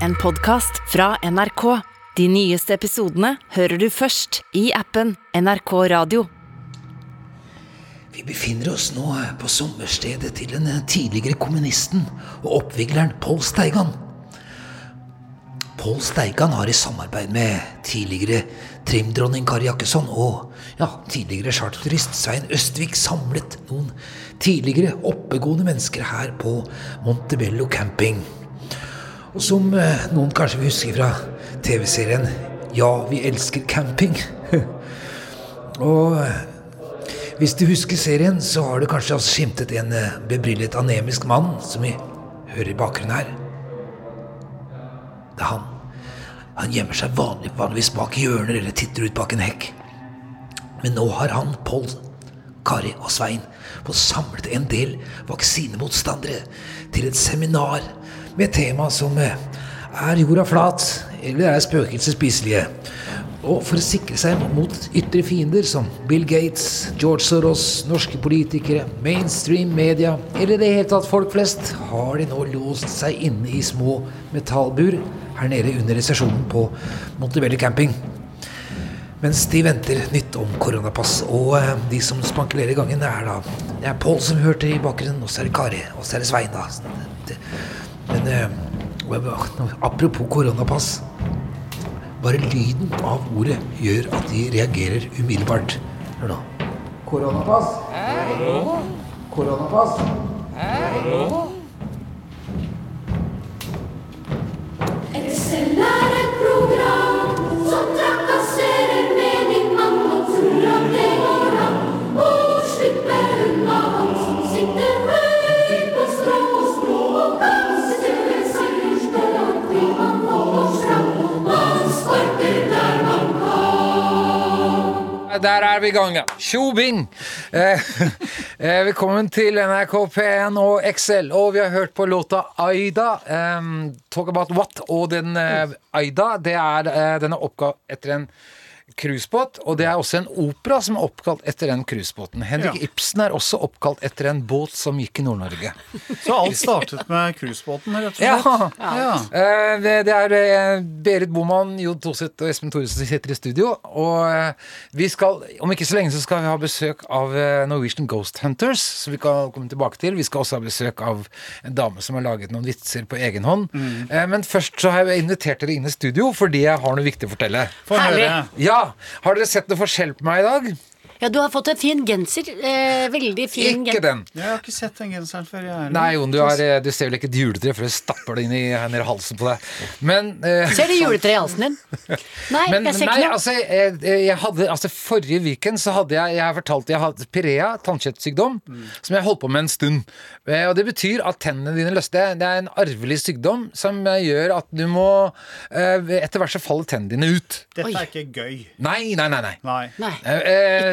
en podkast fra NRK. De nyeste episodene hører du først i appen NRK Radio. Vi befinner oss nå på sommerstedet til den tidligere kommunisten og oppvigleren Pål Steigan. Pål Steigan har i samarbeid med tidligere trimdronning Kari Jakkesson og ja, tidligere charterturist Svein Østvik samlet noen tidligere oppegående mennesker her på Montebello camping. Og som eh, noen kanskje vil huske fra TV-serien Ja, vi elsker camping. og eh, hvis du husker serien, så har du kanskje også skimtet en bebrillet bebryllet anemisk mann som vi hører i bakgrunnen her. Det er han. Han gjemmer seg vanlig, vanligvis bak hjørner eller titter ut bak en hekk. Men nå har han, Pål, Kari og Svein fått samlet en del vaksinemotstandere til et seminar med tema som eh, er jorda flat, eller er spøkelser spiselige? Og for å sikre seg mot ytre fiender som Bill Gates, George Soros, norske politikere, mainstream media eller i det hele tatt folk flest, har de nå låst seg inne i små metallbur her nede under resesjonen på Montebello camping. Mens de venter nytt om koronapass. Og eh, de som spankulerer gangen, er da Det er Pål som hørte i bakgrunnen, og så er det Kari, og så er det Svein, da. Men eh, apropos koronapass. Bare lyden av ordet gjør at de reagerer umiddelbart. Hør nå. Koronapass. Koronapass. Excel er Der er vi i gang, ja. Tjobing! Eh, eh, velkommen til NRK P1 og XL. Og vi har hørt på låta Aida, eh, Talk About What. Og den eh, Aida, det er, eh, den er oppkalt etter en cruisebåt. Og det er også en opera som er oppkalt etter den cruisebåten. Henrik Ibsen er også oppkalt etter en båt som gikk i Nord-Norge. Så alt startet med cruisebåten, rett og Ja. slett? Ja. Eh, det, det er eh, Berit Boman, Jod Toseth og Espen Thoresen som sitter i studio. Og eh, vi skal, om ikke så lenge så skal vi ha besøk av Norwegian Ghost Hunters, som vi kan komme tilbake til. Vi skal også ha besøk av en dame som har laget noen vitser på egen hånd. Mm. men først så har jeg invitert dere inn i studio fordi jeg har noe viktig å fortelle. Få Herlig. høre. Ja, Har dere sett noe forskjell på meg i dag? Ja, du har fått en fin genser. Eh, veldig fin Ikke den. Jeg har ikke sett den genseren før. Jeg er Nei, Jon, du, har, eh, du ser vel ikke et juletre, før jeg stapper det inn i, ned i halsen på deg. Men eh, Ser du juletreet i halsen din? Nei, Men jeg ser nei, ikke noe. altså, jeg, jeg hadde, altså Forrige weekend så hadde jeg Jeg har fortalt jeg hadde pirea, tannkjøttsykdom, som jeg holdt på med en stund. Eh, Og Det betyr at tennene dine løste. Det er en arvelig sykdom som eh, gjør at du må eh, Etter hvert så faller tennene dine ut. Dette Oi. er ikke gøy. Nei, nei, nei. nei. Nei. Nei.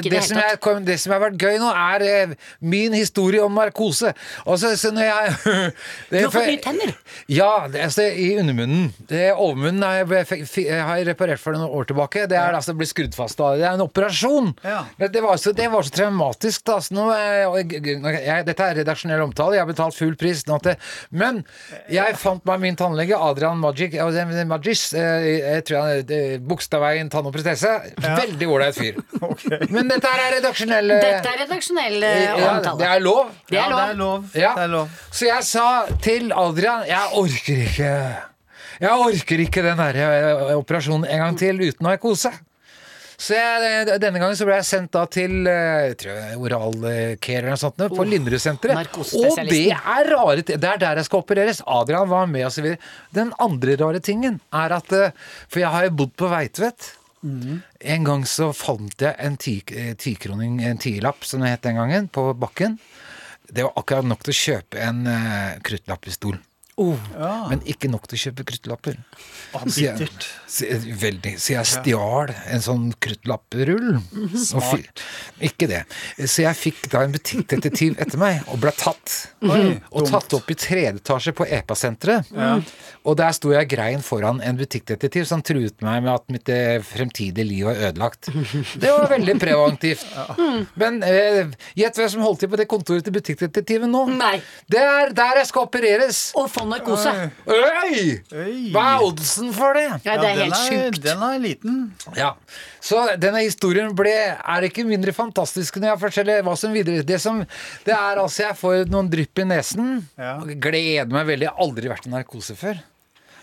Ikke det det, som jeg, det som har vært gøy nå, er eh, min historie om narkose. Og så, så når jeg Du har fått nye tenner. Ja, det, altså, i undermunnen. Det, overmunnen har jeg, fikk- f, har jeg reparert for noen år tilbake. Det er altså blitt skrudd fast. Da. Det er en operasjon. Ja. Det, var så, det var så traumatisk. Da. Så nå, eh, jeg, jeg, dette er redaksjonell omtale. Jeg har betalt full pris. Til, men jeg fant meg min tannlege, Adrian Magic, Magis. eh, Jeg tror han Bogstadveien tann og protese. Veldig ålreit fyr. Men dette er redaksjonell eh, Dette er redaksjonell omtale. ja, Det er lov. Det Ja, er det er lov. lov. Ja. Det er lov. Så jeg sa til Adrian Jeg orker ikke Jeg orker ikke den der eh, operasjonen en gang til uten narkose. Så jeg, eh, denne gangen så ble jeg sendt da til eh, jeg tror jeg, Oral eh, Care eller noe sånt på på Linderud-senteret. Og det er rare ting. Det er der jeg skal opereres. Adrian var med videre. Den andre rare tingen er at eh, For jeg har jo bodd på Veitvet. En gang så fant jeg en ti- eh, tikroning, en tilapp som det het den gangen, på bakken. Det var akkurat nok til å kjøpe en uh, kruttlappistol. Men ikke nok til å kjøpe kruttlapper. Ah, Så jeg, så, jeg- veldig, så jeg stjal en sånn kruttlapperull. Og fy- Ikke det. Så jeg fikk da en butikkdetektiv etter meg, og ble tatt. og tatt opp i tredje etasje på EPA-senteret. Og der sto jeg grein foran en butikkdetektiv som truet meg med at mitt eh, fremtidige liv var ødelagt. Det var veldig preventivt. Men eh, gjett hvem som holdt til på det kontoret til butikkdetektiven nå? Nei. Det er der jeg skal opereres. Og få narkose. Øy! Hva er oddsen for det? Ja, det er helt sjukt. Den er liten. Ja, Så denne historien ble, er ikke mindre fantastisk når jeg forteller hva som videre Det som, det er altså Jeg får noen drypp i nesen. Ja. og Gleder meg veldig. Jeg har aldri vært i narkose før.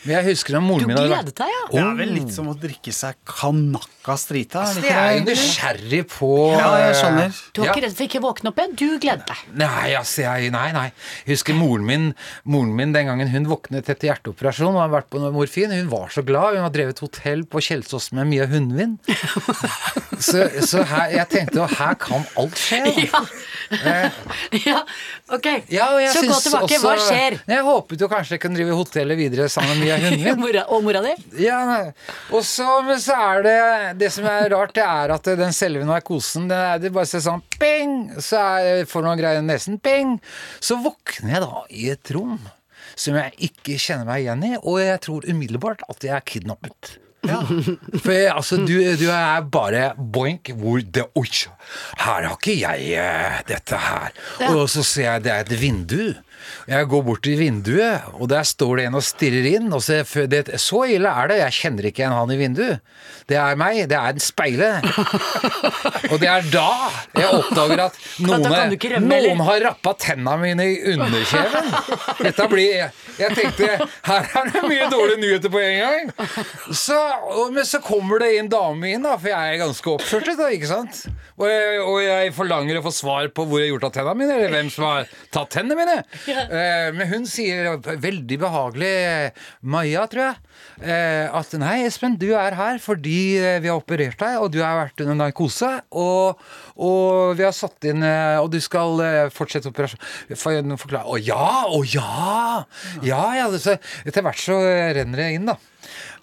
Men jeg husker da moren Du min hadde gledet vært deg, ja. Det er vel litt som å drikke seg kanakka strita. er det Jeg er jo det? nysgjerrig på Ja, jeg skjønner. Du var Ja. ikke redd for ikke å våkne opp igjen? Du gledet deg. Nei, altså, jeg, nei, nei. Jeg husker moren min, moren min den gangen hun våknet etter hjerteoperasjon og hadde vært på noe morfin. Hun var så glad. Hun har drevet hotell på Kjelsås med mye hundvin. så så her, jeg tenkte jo her kan alt skje. da. Ja. ja, ok. Ja, og jeg Så gå syns tilbake. Hva også- skjer? Jeg håpet jo kanskje jeg kunne drive hotellet videre sammen med Mia Hundvin. Mora, og mora di? Ja, og så, men så er det Det som er rart, det er at den selve narkosen Det, er, det bare ser sånn ping, så er, får noen greier i nesen, ping. Så våkner jeg da i et rom som jeg ikke kjenner meg igjen i, og jeg tror umiddelbart at jeg er kidnappet. For altså, du, du er bare boink hvor det Oi, her har ikke jeg eh, dette her. Og så ser jeg det er et vindu. Jeg går bort til vinduet, og der står det en og stirrer inn. Og så, det, så ille er det. Jeg kjenner ikke en han i vinduet. Det er meg. Det er en speile. og det er da jeg oppdager at noen, rømme, noen har rappa tenna mine i underkjeven. Dette blir Jeg tenkte her er det mye dårlige nyheter på en gang. Så, og, men så kommer det en dame inn, da, for jeg er ganske oppført. Da, ikke sant? Og jeg, og jeg forlanger å få svar på hvor jeg har gjort av tennene mine, eller hvem som har tatt tennene mine. Eh, men hun sier veldig behagelig, Maja, tror jeg, eh, at nei, Espen, du er her fordi eh, vi har operert deg, og du har vært under narkose. Og, og vi har satt inn eh, Og du skal eh, fortsette operasjon. Forklare. Å ja! Å ja! Ja, ja. Så, etter hvert så eh, renner det inn, da.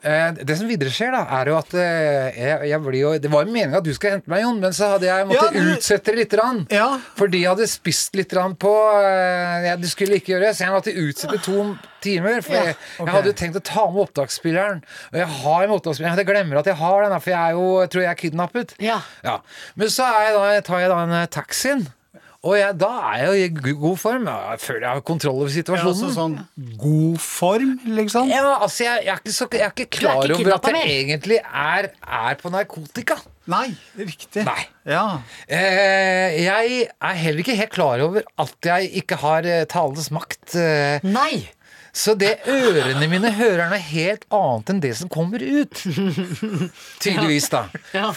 Eh, Det som videre skjer, da, er jo at eh, jeg, jeg blir jo Det var jo meninga at du skulle hente meg, Jon, men så hadde jeg måttet Ja, du- utsette det litt. grann. Ja. Fordi jeg hadde spist litt rann på eh, ja, Det skulle ikke gjøres. jeg måtte utsette to timer. For jeg, okay. jeg hadde jo tenkt å ta med opptaksspilleren. Og jeg har med opptaksspilleren. Jeg glemmer at jeg har den, for jeg er jo, jeg tror jeg er kidnappet. Ja. Men så er jeg da, tar jeg da en taxien. Og jeg, da er jeg i god form. Jeg føler jeg har kontroll over Ja, situasjonen. altså sånn god form, liksom. Ja, altså jeg, jeg, er ikke så, jeg er ikke klar ikke over at jeg mer? egentlig er, er på narkotika. Nei, riktig. Nei. Ja. Eh, jeg er heller ikke helt klar over at jeg ikke har talenes talens makt. Eh, Nei! Så det ørene mine hører er noe helt annet enn det som kommer ut. Tydeligvis, da.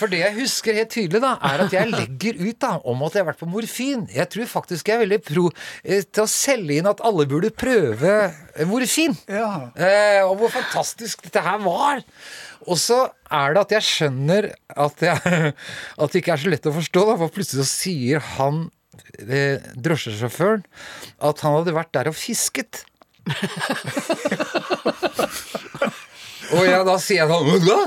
For det jeg husker helt tydelig, da, er at jeg legger ut da, om at jeg har vært på morfin. Jeg tror faktisk jeg er veldig pro eh, til å selge inn at alle burde prøve eh, morfin. Ja. Eh, og hvor fantastisk dette her var. Og så er det at jeg skjønner at, jeg, at det ikke er så lett å forstå, da, for plutselig så sier han eh, drosjesjåføren at han hadde vært der og fisket. og jeg, da sier jeg sånn Hva?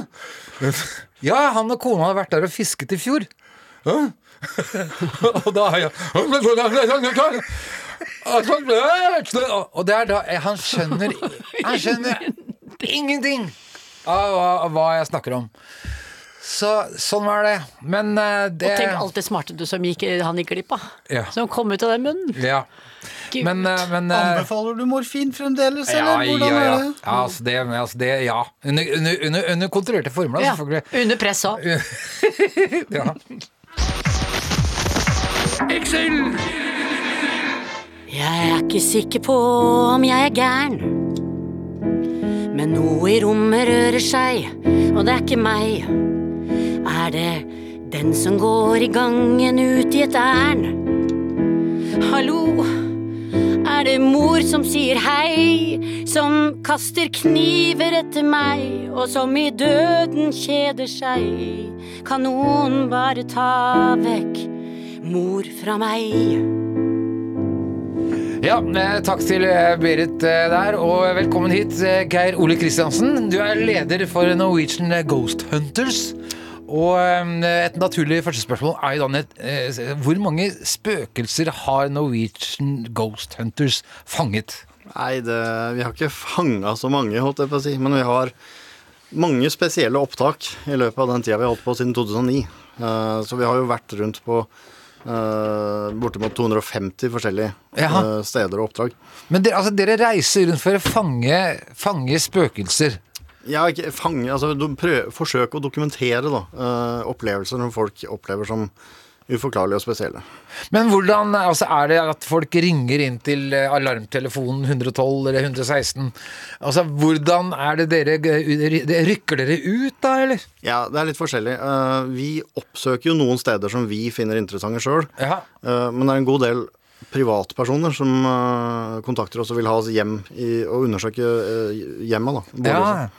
Ja, han og kona hadde vært der og fisket i fjor. Og da har jeg Og det er da Han skjønner Han skjønner ingenting av hva jeg snakker om. Så sånn var det. Men uh, det Og tenk alt det smarte du som gikk, han gikk glipp av. Ja. Som kom ut av den munnen. Ja. Gud. Men, uh, men uh, Anbefaler du morfin fremdeles, ja, eller hvordan ja, ja. er det? ja, altså det, altså det Ja. Under, under, under, under kontrollerte former, da, Ja. selvfølgelig. Under press òg. Ja. Jeg er ikke sikker på om jeg er gæren. Men noe i rommet rører seg, og det er ikke meg. Er det den som går i gangen ut i et ærend? Hallo, er det mor som sier hei, som kaster kniver etter meg, og som i døden kjeder seg? Kan noen bare ta vekk mor fra meg? Ja, eh, takk til eh, Berit eh, der, og velkommen hit, Geir Ole Kristiansen. Du er leder for Norwegian Ghost Hunters. Og eh, et naturlig første spørsmål er jo da eh, hvor mange spøkelser har Norwegian Ghost Hunters fanget? Nei, det, vi har ikke fanga så mange, holdt jeg på å si. Men vi har mange spesielle opptak i løpet av den tida vi har holdt på siden 2009. Eh, Så vi har jo vært rundt på Eh, bortimot 250 forskjellige eh, steder og oppdrag. Men dere, altså, dere reiser rundt for å fange, fange spøkelser. Ja, ikke fange, altså prøv, Forsøk å dokumentere da, eh, opplevelser som folk opplever som uforklarlige og spesielle. Men hvordan altså, er det at folk ringer inn til eh, alarmtelefonen 112 eller 116? Altså, hvordan er det dere Rykker dere ut, da, eller? Ja, det er litt forskjellig. Eh, vi oppsøker jo noen steder som vi finner interessante sjøl. Ja. men det er en god del privatpersoner som eh, kontakter oss og vil ha oss hjem i, og undersøke uh, hjemmet. da. ja.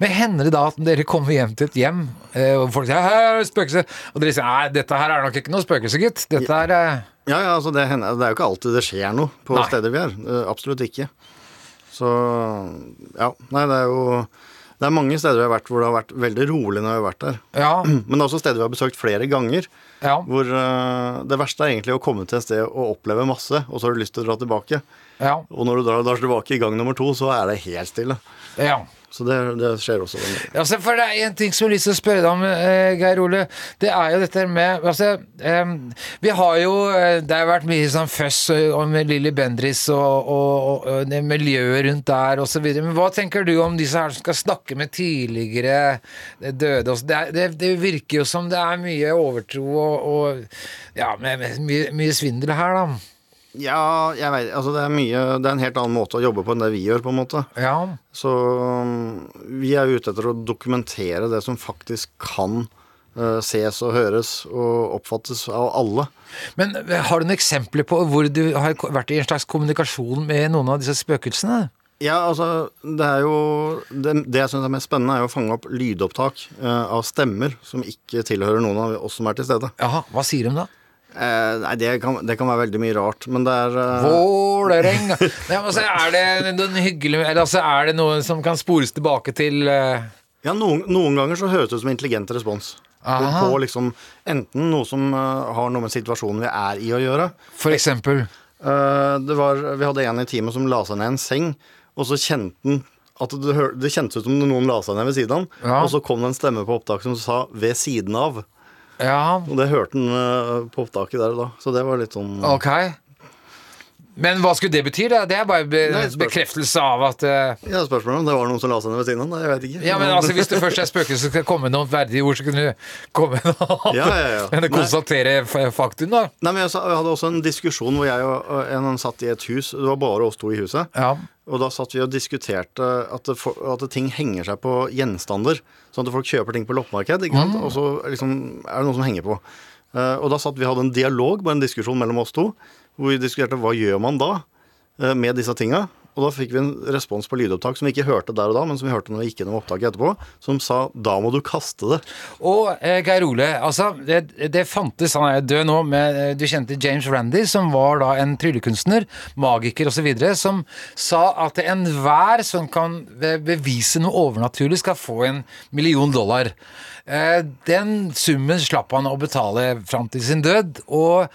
Men hender det da at dere kommer hjem til et hjem, eh, og folk sier 'her er det spøkelse', og dere sier 'nei, dette her er nok ikke noe spøkelse, gitt'. Dette er eh, Ja, ja, altså det, hender, det er jo ikke alltid det skjer noe på Nei. steder vi er. Eh, absolutt ikke. Så ja. Nei, det er jo Det er mange steder vi har vært hvor det har vært veldig rolig når vi har vært der. Ja. Men det er også steder vi har besøkt flere ganger. Ja. Hvor uh, det verste er egentlig å komme til et sted og oppleve masse, og så har du lyst til å dra tilbake. ja, Og når du drar, drar tilbake i gang nummer to, så er det helt stille. ja. Så det, det skjer også. Altså, for det er en ting som jeg har lyst til å spørre deg om, eh, Geir Ole. Det er jo dette med altså, Vi har jo eh, Det har vært mye sånn føss med Lilly Bendriss og, og, og, miljøet rundt der osv. Men hva tenker du om disse her som skal snakke med tidligere døde? også? Det, det, det virker jo som det er mye overtro og, og ja, mye, mye svindel her, da. Ja, jeg vet, altså det er mye Det er en helt annen måte å jobbe på enn det vi gjør, på en måte. Ja. Så um, vi er ute etter å dokumentere det som faktisk kan uh, ses og høres og oppfattes av alle. Men eh, har du noen eksempler på hvor du har vært i en slags kommunikasjon med noen av disse spøkelsene? Ja, altså, det er jo Det, det jeg syns er mest spennende, er jo å fange opp lydopptak uh, av stemmer som ikke tilhører noen av oss som er til stede. Jaha, hva sier de da? Eh, nei, det kan, det kan være veldig mye rart, men det er eh, Vålerenga ja, altså, Er det noen hyggelig Eller altså, er det noe som kan spores tilbake til eh, Ja, noen, noen ganger så høres det ut som intelligent respons. Aha. på liksom Enten noe som uh, har noe med situasjonen vi er i å gjøre. For eksempel Eh, det var, vi hadde en i teamet som la seg ned en seng, og så kjente han at det, det kjentes ut som noen la seg ned ved siden av. Ja. Og så kom det en stemme på opptaket som sa 'ved siden av'. Ja, Og det hørte han eh, på opptaket der og da. Så det var litt sånn ok Men hva skulle det bety? da? Det er bare be Nei, bekreftelse av at uh... Ja, spørsmålet om det var noen som la seg ned ved siden av Jeg vet ikke. Ja, men altså, hvis det først er spøkelser så skal det komme noen verdige ord, så kunne du komme noe Ja, ja, ja. Men konstatere faktum, da. Nei, men jeg, hadde også en diskusjon hvor jeg og en satt i et hus. Det var bare oss to i huset. Ja. Og da satt vi og diskuterte at, for- at ting henger seg på gjenstander. Sånn at folk kjøper ting på loppemarked, sant? og så liksom er det noe som henger på. Uh, og da satt vi hadde en dialog, bare en diskusjon mellom oss to, hvor vi diskuterte hva gjør man da eh, med disse tinga. Og da fikk vi en respons på lydopptak som vi ikke hørte der og da, men som vi hørte når vi gikk gjennom opptaket etterpå, som sa 'da må du kaste det'. Og eh, Geir Ole, altså, det, det fantes, han er død nå, med, eh, du kjente James Randy, som var da en tryllekunstner, magiker osv., som sa at enhver som kan bevise noe overnaturlig, skal få en million dollar. Eh, den summen slapp han å betale fram til sin død. og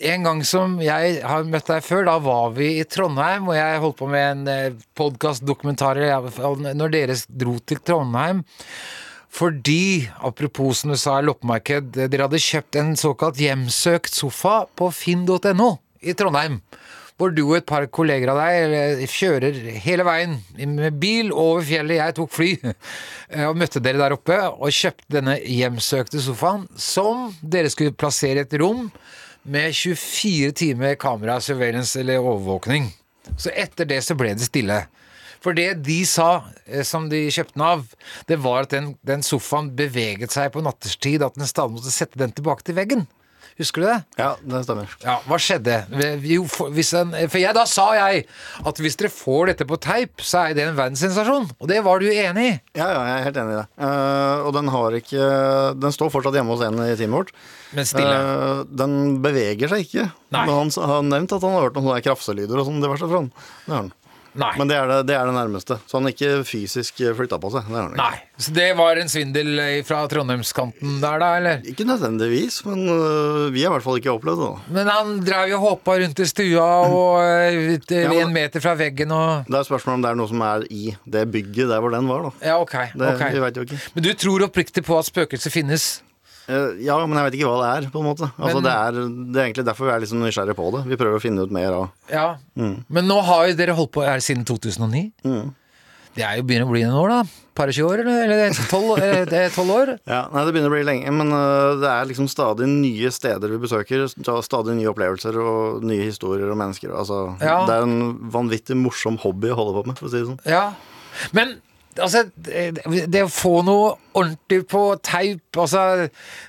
en gang som jeg har møtt deg før, da var vi i Trondheim, og jeg holdt på med en podkastdokumentar når dere dro til Trondheim. Fordi, apropos som du sa, loppemarked, dere hadde kjøpt en såkalt hjemsøkt sofa på finn.no i Trondheim. Hvor du og et par kolleger av deg kjører hele veien med bil over fjellet. Jeg tok fly eh, og møtte dere der oppe og kjøpte denne hjemsøkte sofaen som dere skulle plassere i et rom med 24 timer kamera, surveillance eller overvåkning. Så etter det så ble det stille. For det de sa, eh, som de kjøpte den av, det var at den, den sofaen beveget seg på natterstid, at den stadig måtte sette den tilbake til veggen. Husker du det? Ja, det stemmer. Ja, hva skjedde? Jo, for, en, for jeg, da sa jeg at hvis dere får dette på teip, så er det en verdenssensasjon. Og det var du enig i. Ja, ja, jeg er helt enig i det. Uh, og den har ikke Den står fortsatt hjemme hos en i teamet vårt. Men stille. Uh, den beveger seg ikke. Nei. Men han har nevnt at han har hørt noen sånne krafselyder og sånn diverse fra han. Det har han. Nei. Men det er det, det er det nærmeste. Så han ikke fysisk flytta på seg. Det. Nei. Så det var en svindel eh, fra Trondheimskanten der, da, eller? Ikke nødvendigvis, men øh, vi har i hvert fall ikke opplevd det. da. Men han drev jo og hoppa rundt i stua og eh, ut, eh, Ja, men- en meter fra veggen og Det er spørsmål om det er noe som er i det bygget der hvor den var. da. Ja, ok. Det, ok. Vi vet jo ikke. Men du tror oppriktig på at spøkelser finnes? Eh, Ja, men jeg vet ikke hva det er, på en måte. Altså, Men- det, er, det er egentlig derfor vi er sånn nysgjerrige på det. Vi prøver å finne ut mer av Ja. Men nå har jo dere holdt på her siden 2009. Det er jo begynner å bli noen år, da. Par og 20 år, eller? Er tolv år? Ja, nei, Det begynner å bli lenge, men uh, det er liksom stadig nye steder vi besøker. Stadig nye opplevelser og nye historier og mennesker. Altså, Ja. Det er en vanvittig morsom hobby å holde på med, for å si det sånn. Ja. Men altså, det, å få noe ordentlig på teip altså,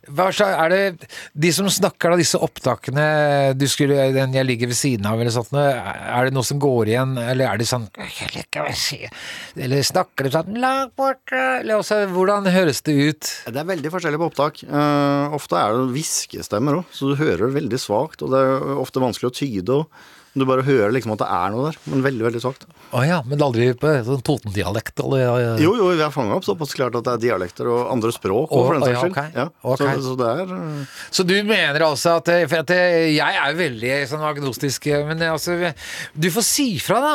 Er det de som snakker av disse opptakene du skulle, den jeg ligger ved siden av, eller sånt, er det noe som går igjen, eller er det sånn «Jeg liker se», Eller snakker de sånn langt borte? Eller også, hvordan høres det ut? Det er veldig forskjellig på opptak. Uh, ofte er det hviskestemmer òg, så du hører det veldig svakt. Og det er ofte vanskelig å tyde. Og du bare hører liksom at det er noe der, men veldig veldig svakt. Oh, ja, men aldri på sånn Toten-dialekt? eller- Jo, jo, vi har fanga opp såpass klart at det er dialekter og andre språk. oh, for den saks skyld. ok. Ja, Ok. Så, så det er øh, Så du mener altså at For at jeg er jo veldig sånn agnostisk, men altså Du får si fra, da.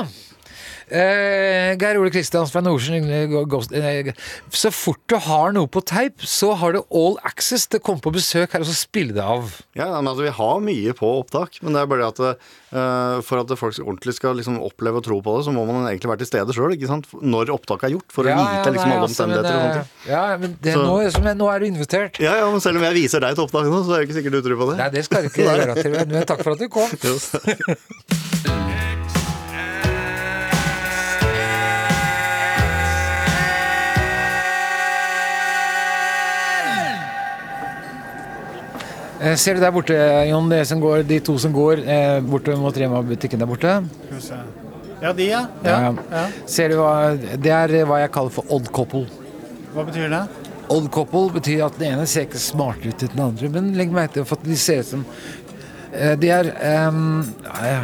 Eh, Geir Ole Kristiansen fra Nordsjøen eh, Så fort du har noe på teip, så har du all access til å komme på besøk her og så spille det av. Ja, men altså, Vi har mye på opptak, men det er bare det at eh, for at folk ordentlig skal liksom oppleve og tro på det, så må man egentlig være til stede sjøl når opptaket er gjort. For å vite liksom nei, alle altså, omstendigheter og Ja, men det, Så- nå, som jeg- nå er du invitert. Ja, ja, men selv om jeg viser deg et opptak nå, så er det ikke sikkert du tror på det. Nei, det skal du ikke gjøre takk for at du kom. Ser du der borte, Jon, det som går, de to som går eh, borte mot Rema-butikken der borte? Ja, de, ja. ja. Ja. ja. Ser du hva Det er eh, hva jeg kaller for odd couple. Hva betyr det? Odd couple betyr at den ene ser ikke smart ut til den andre, men legg merke til at de ser ut som eh, De er ja,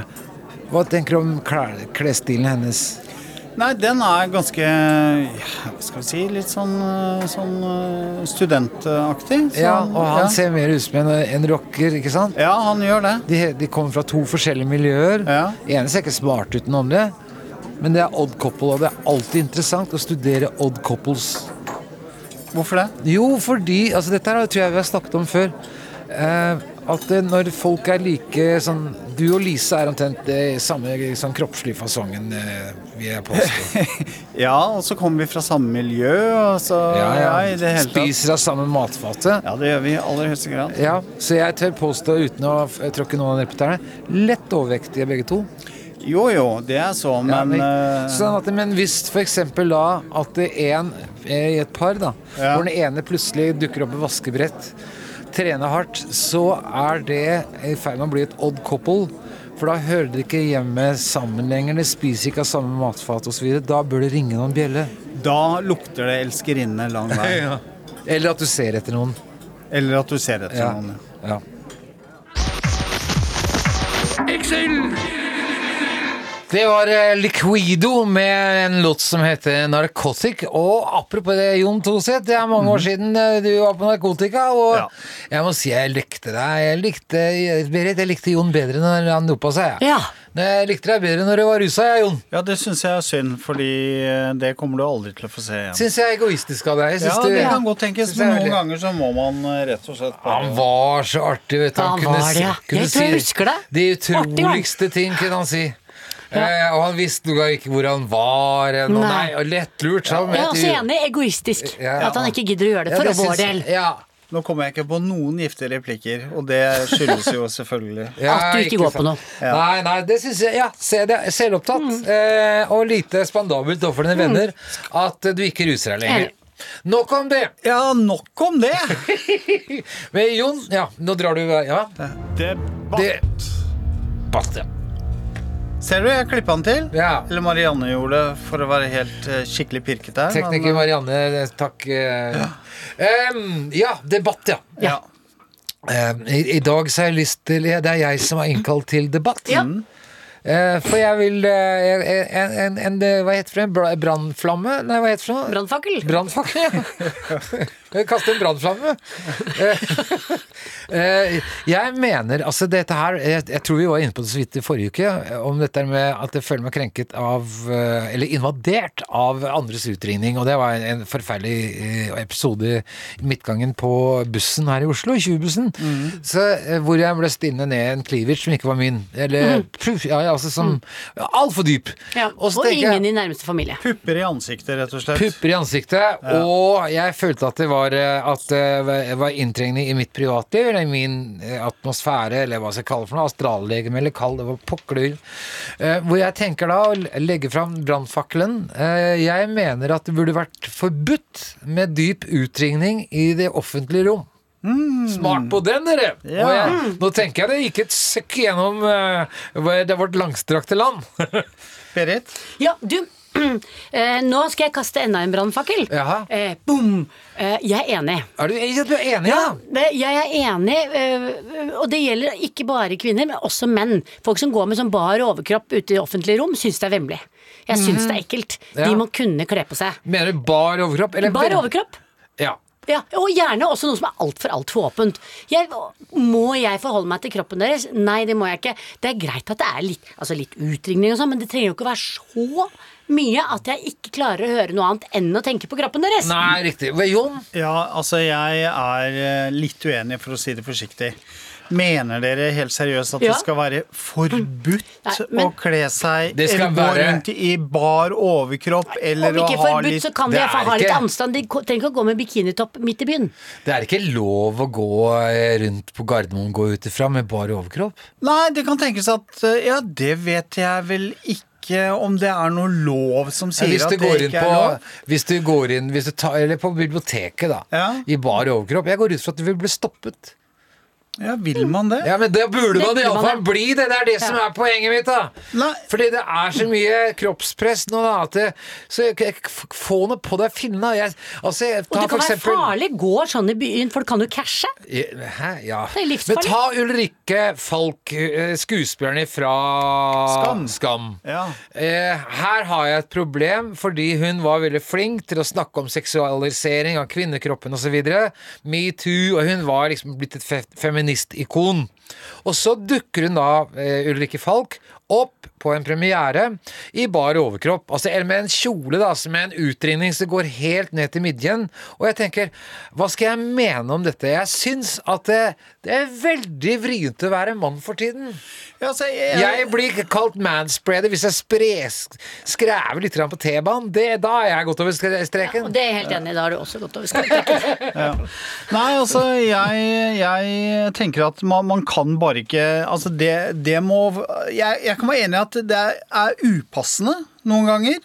Hva tenker du om klesstilen hennes? Nei, den er ganske ja, skal vi si Litt sånn, eh, sånn eh, studentaktig. Så, Ja, og han ja. ser mer ut som en, en rocker, ikke sant? Ja, han gjør det. De, de kommer fra to forskjellige miljøer. Ja. Ene ser ikke smart ut den andre. Men det er odd couple, og det er alltid interessant å studere odd couples. Hvorfor det? Jo, fordi altså Dette her tror jeg vi har snakket om før. Eh, at når folk er like sånn Du og Lise er omtrent i samme liksom, kroppslige fasongen, eh, vil jeg påstå. Ja, og så kommer vi fra samme miljø, og så ja, det hele. Spiser av samme matfatet. Ja, det gjør vi i aller høyeste grad. Ja, så jeg tør påstå, uten å tråkke noen ned på tærne, lett overvektige begge to. Jo jo, det er så, Ja, men eh, sånn at, men hvis f.eks. da at det er en eh, i et par, da, Ja. hvor den ene plutselig dukker opp med vaskebrett, trener hardt, så er det i ferd med å bli et odd couple. For da hører dere ikke hjemme sammen lenger, dere spiser ikke av samme matfat osv. Da bør det ringe noen bjelle. da lukter det elskerinne lang vei. Eller at du ser etter noen. Eller at du ser etter Ja. noen. Ja. Det var eh, Liquido med en låt som heter Narcotic. Og apropos det, Jon Toseth, det er mange år siden eh, du var på narkotika. Og Ja. jeg må si jeg likte deg. Jeg likte, Berit, jeg likte Jon bedre når han dopa seg. Ja. Men Jeg likte deg bedre når du var rusa, jeg, Jon. Ja, det syns jeg er synd, fordi eh, det kommer du aldri til å få se igjen. Syns jeg er egoistisk av deg. Ja, det kan godt tenkes, men noen ganger så må man rett og slett Han var så artig, vet du. Han kunne var det, ja. kunne Jeg tror jeg husker det. De utroligste ting kunne han si. Eh, og han visste ikke hvor han var. hen, Og Nei. nei, og lettlurt. Ja. Jeg er også enig. Egoistisk. Ja. At han ikke gidder å gjøre det Ja, for det vår syns- del. Ja, Nå kommer jeg ikke på noen giftige replikker, og det skyldes jo selvfølgelig ja, At du ikke går på noe. noe. Nei, nei, det syns jeg Ja. Selvopptatt. Mm. Eh, og lite spandabelt overfor dine venner at du ikke ruser deg lenger. Nok om det! Ja, nok om det! Men Jon, ja, nå drar du Ja. Debatt. Debatt, Basta. Ser du, jeg klippa den til. Ja. Eller Marianne gjorde det for å være helt uh, skikkelig pirket her. Tekniker men, eh, Marianne, takk. Uh, ja. Um, ja, debatt, ja. ja. Um, i, I dag så har jeg lyst til Det er jeg som har innkalt til debatt. Ja. Uh, for jeg vil eh, en, en, en, Hva heter det? Brannflamme? Nei, hva heter det? Brannfakkel. Brannfakkel, ja. Kan kaste en brannflamme? Eh, eh, jeg mener altså dette her jeg, jeg tror vi var inne på det så vidt i forrige uke, eh, om dette med at jeg føler meg krenket av Eller invadert av andres utringning. Og det var en, en forferdelig episode i midtgangen på bussen her i Oslo, 20-bussen. Så, eh, hvor jeg ble stinnet ned en cleavage som ikke var min. Eller puff, ja, altså som Altfor dyp. Ja. Og Og, ingen jeg- i nærmeste familie. Pupper i ansiktet, rett og slett. Pupper i ansiktet, og jeg følte at det var, eh, at det var inntrengende i mitt privatliv, eller i min eh, atmosfære, eller hva jeg skal kalle det for noe, astrallegeme, eller kall det hva pokker eh, Hvor jeg tenker da å legge fram brannfakkelen. Eh, Jeg mener at det burde vært forbudt med dyp utringning i det offentlige rom. Smart på den, dere! Ja. Jeg, nå tenker jeg det gikk et søkk gjennom eh, det vårt langstrakte land. Berit? Ja, du eh, Nå skal jeg kaste enda en brannfakkel. Eh, bom! Eh, jeg er enig. Er du, ja, du er enig, ja? Det, jeg er enig, eh, og det gjelder ikke bare kvinner, men også menn. Folk som går med sånn bar overkropp ute i offentlige rom, syns det er vemmelig. Jeg syns det er ekkelt. Ja. De må kunne kle på seg. Mener du bar overkropp? Eller Bar overkropp. Ja. Ja, og gjerne også noe som er altfor altfor åpent. Jeg, må jeg forholde meg til kroppen deres? Nei, det må jeg ikke. Det er greit at det er litt, altså litt utringning og sånn, men det trenger jo ikke å være så mye at jeg ikke klarer å høre noe annet enn å tenke på kroppen deres. Nei, riktig. Jon? Ja, altså jeg er eh, litt uenig, for å si det forsiktig. Mener dere helt seriøst at Ja. det skal være forbudt Nei, men- å kle seg Det skal eller gå være- rundt i bar overkropp eller Om å ikke ha forbudt, litt så kan de Det iallfall ha litt anstand. De trenger ikke å gå med bikinitopp midt i byen. Det er ikke lov å gå eh, rundt på Gardermoen gå ut ifra med bar overkropp. Nei, det kan tenkes at eh, Ja, det vet jeg vel ikke om det er noe lov som sier ja, at det ikke på er lov. Hvis du går inn hvis du tar, Eller på biblioteket, da. Ja. I bar overkropp. Jeg går ut fra at du vil bli stoppet. Ja, vil man det? Ja, men det burde Det man iallfall bli! Det Det er det som er poenget mitt, da. Nei. Fordi det er så mye kroppspress nå, da. At det, så jeg, jeg, få noe på deg finne Jeg, altså, jeg, Og det kan for være farlig. Gå sånn i byen, for kan jo cashe. Hæ? Ja. Det er livsfarlig. Men ta Ulrikke Falk, skuespilleren fra Skam. Skam. Ja. Eh, her har jeg et problem fordi hun var veldig flink til å snakke om seksualisering av kvinnekroppen osv. Metoo, og hun var liksom blitt et fe feministikon. Og så dukker hun da, eh, Ulrikke Falk, opp på en premiere i bar overkropp. Altså eller med en kjole da, som er en utringning som går helt ned til midjen. Og jeg tenker, hva skal jeg mene om dette? Jeg syns at det, det er veldig vrient å være mann for tiden. Ja, altså, jeg, Jeg blir kalt manspreader hvis jeg skrever litt på T-banen. Da er jeg gått over streken. Og det er jeg helt enig i. Da har du også gått over streken. Nei, altså, jeg, jeg tenker at man, man kan bare ikke Altså, det, det må jeg, jeg kan være enig i at det er upassende noen ganger.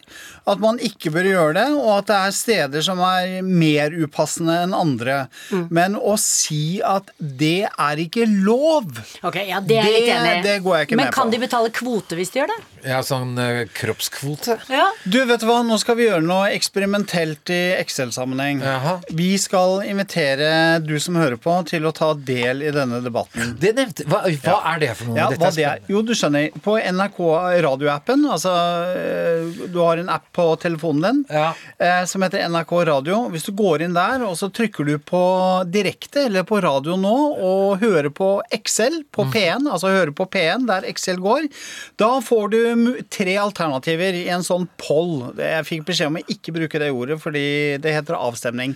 At man ikke bør gjøre det, og at det er steder som er mer upassende enn andre. Men å si at det er ikke lov okay, ja, det er Det- det går jeg ikke Men med kan de betale kvote hvis de gjør det? Ja, sånn uh, kroppskvote. Ja. Du, vet du hva? Nå skal vi gjøre noe eksperimentelt i Excel-sammenheng. Vi skal invitere du som hører på, til å ta del i denne debatten. Det nevnte Hva, hva er det for noe? Ja, Dette er? spennende. Jo, du skjønner. På NRK radioappen, altså eh, Du har en app på telefonen din Ja. eh, som heter NRK Radio. Hvis du går inn der, og så trykker du på direkte eller på radio nå, og hører på Excel på Mm. P1, altså hører på P1 der Excel går, da får du tre alternativer i en sånn poll. Jeg fikk beskjed om å ikke bruke det ordet, fordi det heter avstemning.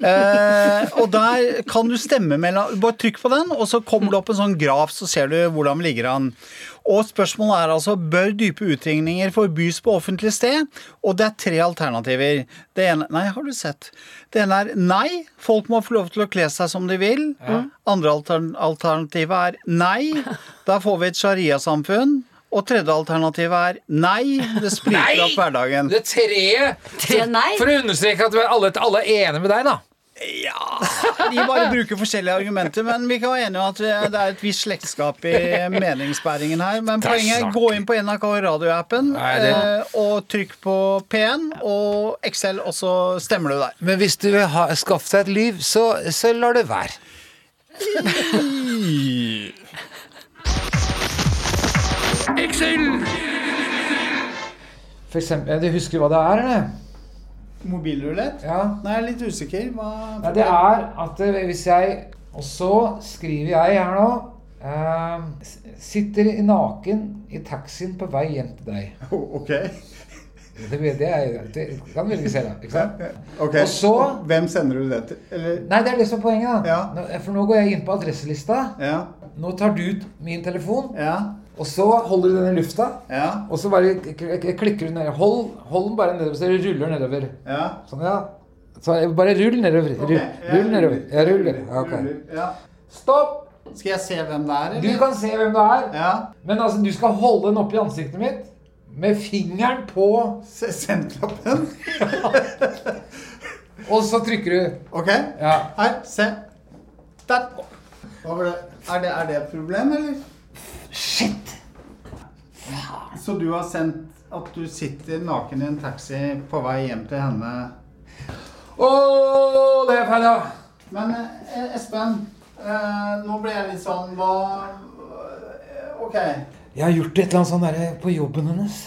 Eh, og der kan du stemme mellom Bare trykk på den, og så kommer det opp en sånn graf, så ser du hvordan vi ligger an. Og spørsmålet er altså bør dype utringninger forbys på offentlig sted? Og det er tre alternativer. Det ene Nei, har du sett? Det ene er nei, folk må få lov til å kle seg som de vil. Andre altern alternativet er nei, da får vi et shariasamfunn. Og tredje alternativet er nei, det spriter opp hverdagen. Det tre, Tre nei? For å understreke at alle, alle er enige med deg, da. De bare bruker forskjellige argumenter, men vi kan være enige om at det er et visst slektskap i meningsbæringen her. Men poenget er gå inn på NRK radioappen det- eh, og trykk på P1 og Excel, og så stemmer du der. Men hvis du vil ha, skaffe deg et liv, så, så lar det være. Excel! For eksempel, du husker hva det er, eller? Mobilrulett? Ja. Nei, jeg er litt usikker. Hva Nei, det er at eh, hvis jeg Og så skriver jeg her nå eh, Sitter naken i taxien på vei hjem til deg. Ok. Det, det, er, det kan velge selv. Ikke sant? Ok. Og så Hvem sender du det til? Eller Nei, det er det som er poenget. da. Ja. For nå går jeg inn på adresselista. Ja. Nå tar du ut min telefon, Ja. Og så holder du den i lufta. Ja. Og så bare klikker du ned. Hold, hold den bare nedover, så du ruller nedover. Ja. Sånn, ja. Så bare rull nedover. Rull, Ok, rull nedover. Ja, rull. Ja, ok. Ja. Stopp! Skal jeg se hvem det er, Du kan se hvem det er. Ja. Men altså, du skal holde den oppi ansiktet mitt med fingeren på Sendklappen? Og så trykker du. Ok. Ja. Her, se. Der. Er det, er det et problem, eller? Shit! Så du har sendt at du sitter naken i en taxi på vei hjem til henne Å, det er feil, ja. Men eh, Espen, eh, nå ble jeg litt sånn Hva eh, Ok. Jeg har gjort et eller annet sånn derre på jobben hennes.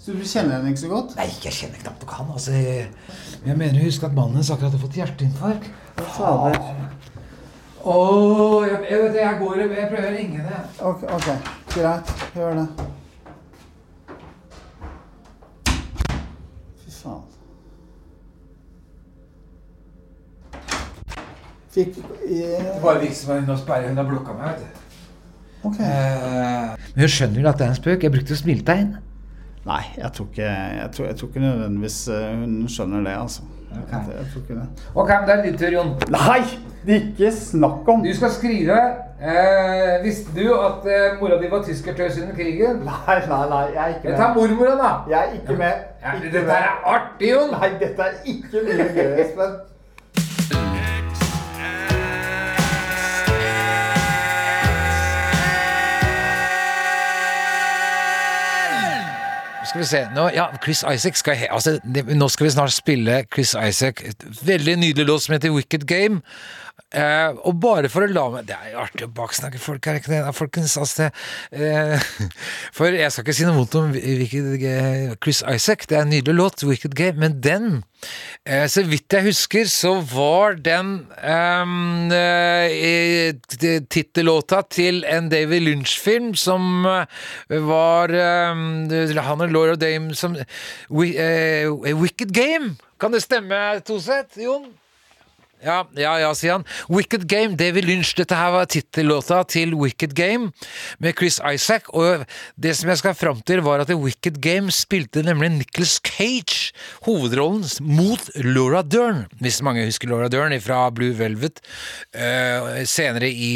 Så du kjenner henne ikke så godt? Nei, jeg kjenner knapt nok han. Altså, jeg, jeg mener å huske at mannen hennes akkurat har fått hjerteinfarkt. Fader. Å, jeg, jeg, vet det, jeg går Jeg prøver å ringe henne. Ok, ok. greit. Gjør det. Faen. Fikk Det bare virker som hun har sperret- hun har blokka meg. vet du. Ok. Eh, Men hun skjønner jo at det er en spøk. Jeg brukte smiletegn. Nei, jeg tror ikke, jeg tror, jeg tror ikke nødvendigvis eh, hun skjønner det, altså. Ok. Jeg, tror ikke det. Ok, men det er din tur, Jon. Nei! Det ikke snakk om Du skal skrive eh, Visste du at eh, mora di var tyskertøs under krigen? Nei, nei, nei, jeg er ikke med. Ta mormora, da. Jeg er ikke med. Ja, Ikke dette med. er artig, Jon. Nei, dette er ikke mye gøy, Espen. Skal vi se nå, ja, Chris Isaac skal he, altså, det, Nå skal vi snart spille Chris Isaac. Et veldig nydelig låt som heter Wicked Game. Eh, og bare for å la meg Det er jo artig å baksnakke folk, her, ikke det? da, folkens? Altså, det, eh, for jeg skal ikke si noe vondt om Chris Isaac. Det er en nydelig låt, Wicked Game. Men den, eh, så vidt jeg husker, så var den eh, tittellåta til en David Lynch-film som eh, var um, Han og Laura Dame som eh, Wicked Game! Kan det stemme, Toseth? Jon? Ja, ja, ja, sier han. Wicked Game, David Lynch. Dette her var tittellåta til Wicked Game med Chris Isaac. Og det som jeg skal fram til, var at i Wicked Game spilte nemlig Nicholas Cage hovedrollen mot Laura Dern. Hvis mange husker Laura Dern fra Blue Velvet. Uh, senere i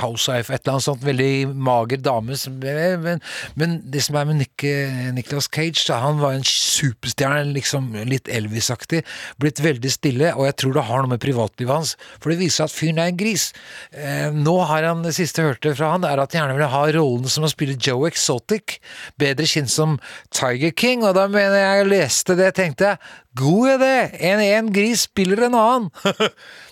Housewife, et eller annet sånt. Veldig mager dame. Som, men, men det som er med Nick, Nicholas Cage, da, han var en superstjerne, liksom litt Elvis-aktig. Blitt veldig stille, og jeg tror det har noe med privatlivet hans, for det viser at fyren er en gris. Eh, nå har han, Det siste jeg hørte fra han, er at han gjerne vil ha rollen som å spille Joe Exotic, bedre kjent som Tiger King, og da mener jeg jeg leste det, tenkte jeg God idé! En, en gris spiller en annen!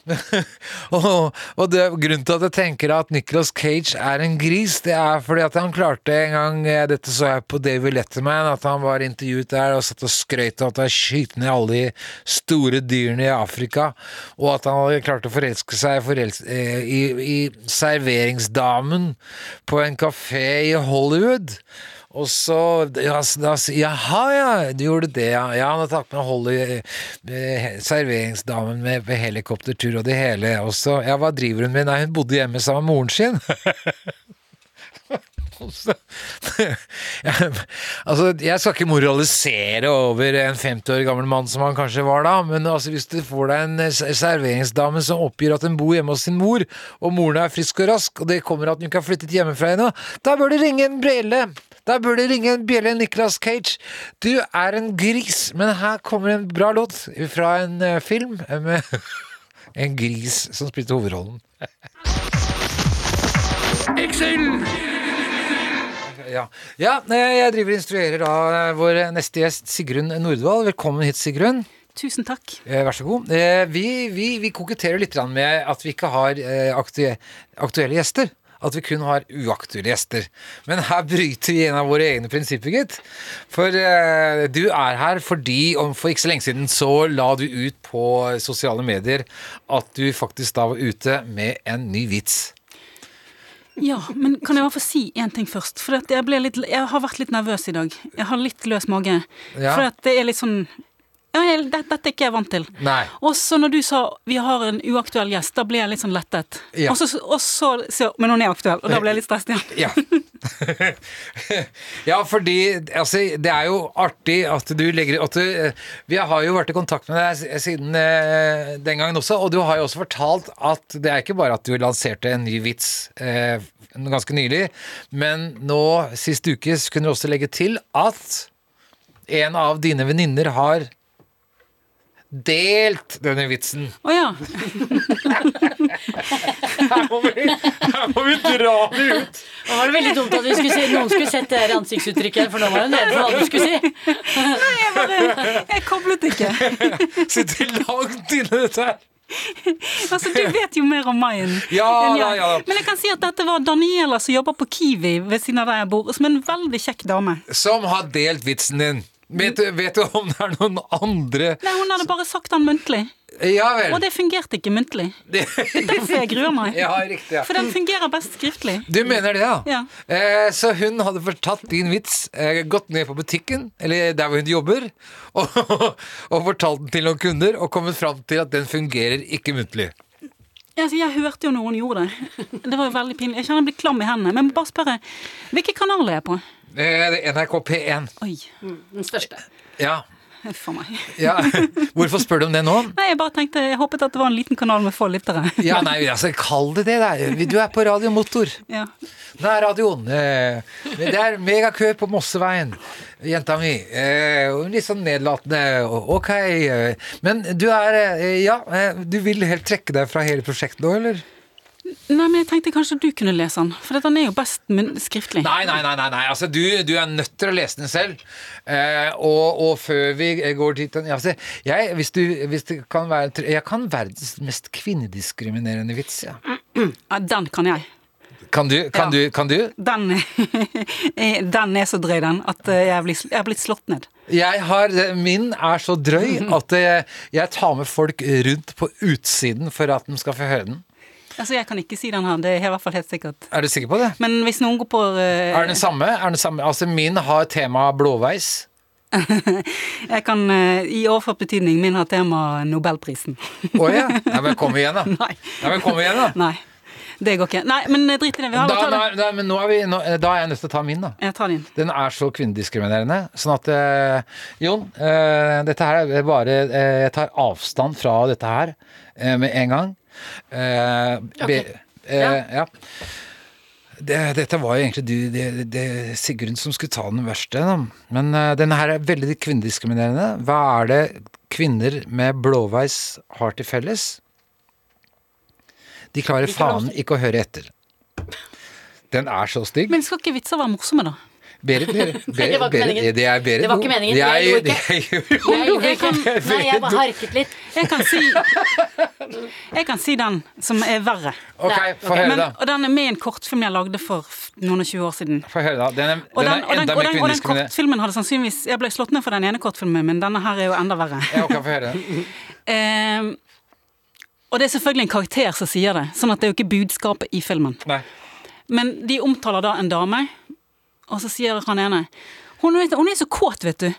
og og det, grunnen til at jeg tenker at Nicholas Cage er en gris, det er fordi at han klarte en gang eh, Dette så jeg på David Letterman, at han var intervjuet der og satt og skrøt av at han skjøt ned alle de store dyrene i Afrika, og at han hadde klart å forelske seg forels eh, i, i serveringsdamen på en kafé i Hollywood. Og så ja, da, Jaha, ja, du gjorde det, ja. Ja, han har tatt med Holly, serveringsdamen med på helikoptertur og det hele. Og så Ja, hva driver hun med? Nei, hun bodde hjemme sammen med moren sin. Ja, altså, jeg skal ikke moralisere over en 50 år gammel mann som han kanskje var da, men altså, hvis du får deg en eh, serveringsdame som oppgir at hun bor hjemme hos sin mor, og moren er frisk og rask, og det kommer at hun ikke har flyttet hjemmefra ennå, da bør du ringe en bjelle. Da burde det ringe en bjelle, Nicolas Cage. Du er en gris, men her kommer en bra låt fra en eh, film med en gris som spilte hovedrollen. Ja. ja, eh, jeg driver og instruerer da eh, vår neste gjest Sigrun Nordvall. Velkommen hit, Sigrun. Tusen takk. Eh, Vær så god. Eh, Vi, vi, vi koketterer litt med at vi ikke har aktuelle gjester. At vi kun har uaktuelle gjester. Men her bryter vi en av våre egne prinsipper, gitt. For eh, du er her fordi om for ikke så lenge siden så la du ut på sosiale medier at du faktisk da var ute med en ny vits. Ja, men kan jeg bare få si én ting først? For at jeg, litt, jeg har vært litt nervøs i dag. Jeg har litt løs mage. Ja. For at det er litt sånn ja, Dette er ikke jeg vant til. Nei. Og så når du sa vi har en uaktuell gjest, da ble jeg litt sånn lettet. Ja. Og så, så Men hun er aktuell, og da ble jeg litt stresset igjen. Ja. ja, fordi altså, det er jo artig at du legger at du, Vi har jo vært i kontakt med deg siden eh, den gangen også, og du har jo også fortalt at det er ikke bare at du lanserte en ny vits eh, ganske nylig, men nå sist uke kunne du også legge til at en av dine venninner har delt denne vitsen. Å ja. Her må vi, her må vi dra det ut! Nå var det veldig dumt at vi skulle si, noen skulle sett det ansiktsuttrykket, for nå var det redd for hva du skulle si. Jeg bare Jeg koblet ikke. Sitter langt inne dette her. Altså, du vet jo mer om meg enn Ja ja, ja. Men jeg kan si at dette var Daniela som jobber på Kiwi ved siden av der jeg bor, som er en veldig kjekk dame. Som har delt vitsen din. Vet vet du om det er noen andre Nei, Hun hadde bare sagt den muntlig, Ja vel. og det fungerte ikke muntlig. Det- er derfor jeg gruer meg. Ja, riktig. Ja. For den fungerer best skriftlig. Du mener det, ja? Ja. Eh, så hun hadde fortatt din vits, eh, gått ned på butikken, eller der hvor hun jobber, og, og fortalt den til noen kunder, og kommet fram til at den fungerer ikke muntlig. Ja, altså, jeg hørte jo noen gjorde det. Det var jo veldig pinlig. Jeg kjenner jeg blir klam i hendene. Men jeg bare spørre, hvilke kanaler er jeg på? Det er NRK P1. Oi, Den største. Ja. huff a meg. ja. Hvorfor spør du om det nå? Nei, jeg bare tenkte, jeg håpet at det var en liten kanal med få lyttere. Ja, nei, altså, kall det det. Der. Du er på Radio Motor. Ja. Det er radioen. det er megakø på Mosseveien, jenta mi. Eh, litt sånn nedlatende. Ok. Eh, men du er eh, Ja, eh, du vil helt trekke deg fra hele prosjektet nå, eller? Nei, men jeg tenkte kanskje du kunne lese den, for den er jo best skriftlig. Nei, nei, nei. nei, nei. Altså, du, du er nødt til å lese den selv. Eh, og, og før vi går dit altså, jeg, hvis, du, hvis det kan være Jeg kan verdens mest kvinnediskriminerende vits. Ja. Ja, den kan jeg. Kan du? Kan, Ja. du, kan du? Den, den er så drøy, den, at eh, jeg er blitt, jeg er blitt slått ned. Jeg har, Min er så drøy at jeg, jeg tar med folk rundt på utsiden for at de skal få høre den. Altså, Jeg kan ikke si den her, det er i hvert fall helt sikkert. Er du sikker på det? Men hvis noen går på uh... Er den samme? Er den samme? Altså, min har tema blåveis. Jeg kan uh, i overført betydning min har tema Nobelprisen. Å ja. Nei, men kom igjen, da. Nei. Ja, men kom igjen, da. Nei. Det går ikke. Nei, men eh, drit i det. Vi har Da, bare nei, det. nei, men nå er vi, nå, da er jeg nødt til å ta min, da. Jeg tar din. Den er så kvinnediskriminerende. Sånn at eh, Jon, eh, dette her er bare Jeg tar avstand fra dette her eh, med en gang. Eh, be, eh, ja. Det, dette var jo egentlig du, det, det, Sigrun som skulle ta den verste. Da. Men uh, denne her er veldig kvinnediskriminerende. Hva er det kvinner med blåveis har til felles? De klarer faen ikke å høre etter. Den er så stygg. Men skal ikke vitser være morsomme, da? Berit, Berit, Berit, Det var ikke Berit, meningen. det er Berit. Det var ikke meningen. Det er- Jeg gjorde det ikke. er- Jeg Jeg kan- Nei, jeg bare harket litt. Jeg kan si Jeg kan si den som er verre. Ok, få høre, da. og den er med i en kortfilm jeg lagde for noen og 20 år siden. Få høre, da. Den er, Og den den, er og den, enda og mer den, og den kortfilmen hadde sannsynligvis Jeg ble slått ned for den ene kortfilmen, men denne her er jo enda verre. Ja, ok, få høre. Eh, og det er selvfølgelig en karakter som sier det, sånn at det er jo ikke budskapet i filmen. Nei. Men de omtaler da en dame, og så sier han ene hun, vet, hun er så kåt, vet du,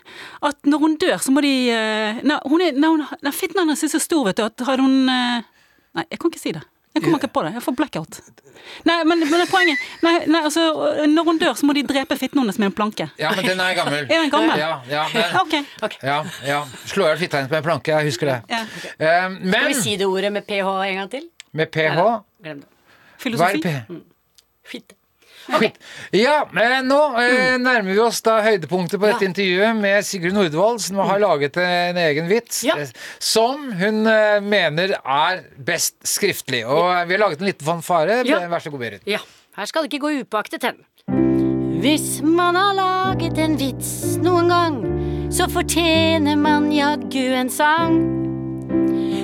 at når hun dør, så må de eh, nei, hun er, nei, nei, Fitten hennes er så stor, vet du, at hadde hun eh, Nei, jeg kan ikke si det. Jeg kommer ikke på det. Jeg får blackout. Nei, men, men poenget nei, nei, altså, Når hun dør, så må de drepe fitten hennes med en planke. Ja, men den er gammel. Er den gammel? Ja, ja, men, Ok. ja, ja. Slå i hjel fitta hennes med en planke, jeg husker det. Ja. Skal men vi si det ordet med ph en gang til? med ph Glem det. Hva er Filosofi. P? Fitte. Skitt. Ja, nå eh, nærmer vi oss da høydepunktet på dette Ja. intervjuet med Sigrun Nordvold, som har laget en egen vits Ja. eh, som hun eh, mener er best skriftlig. Og vi har laget en liten fanfare. Ja. Vær så god, Berit. Ja, her skal det ikke gå upåaktet hen. Hvis man har laget en vits noen gang, så fortjener man jaggu en sang.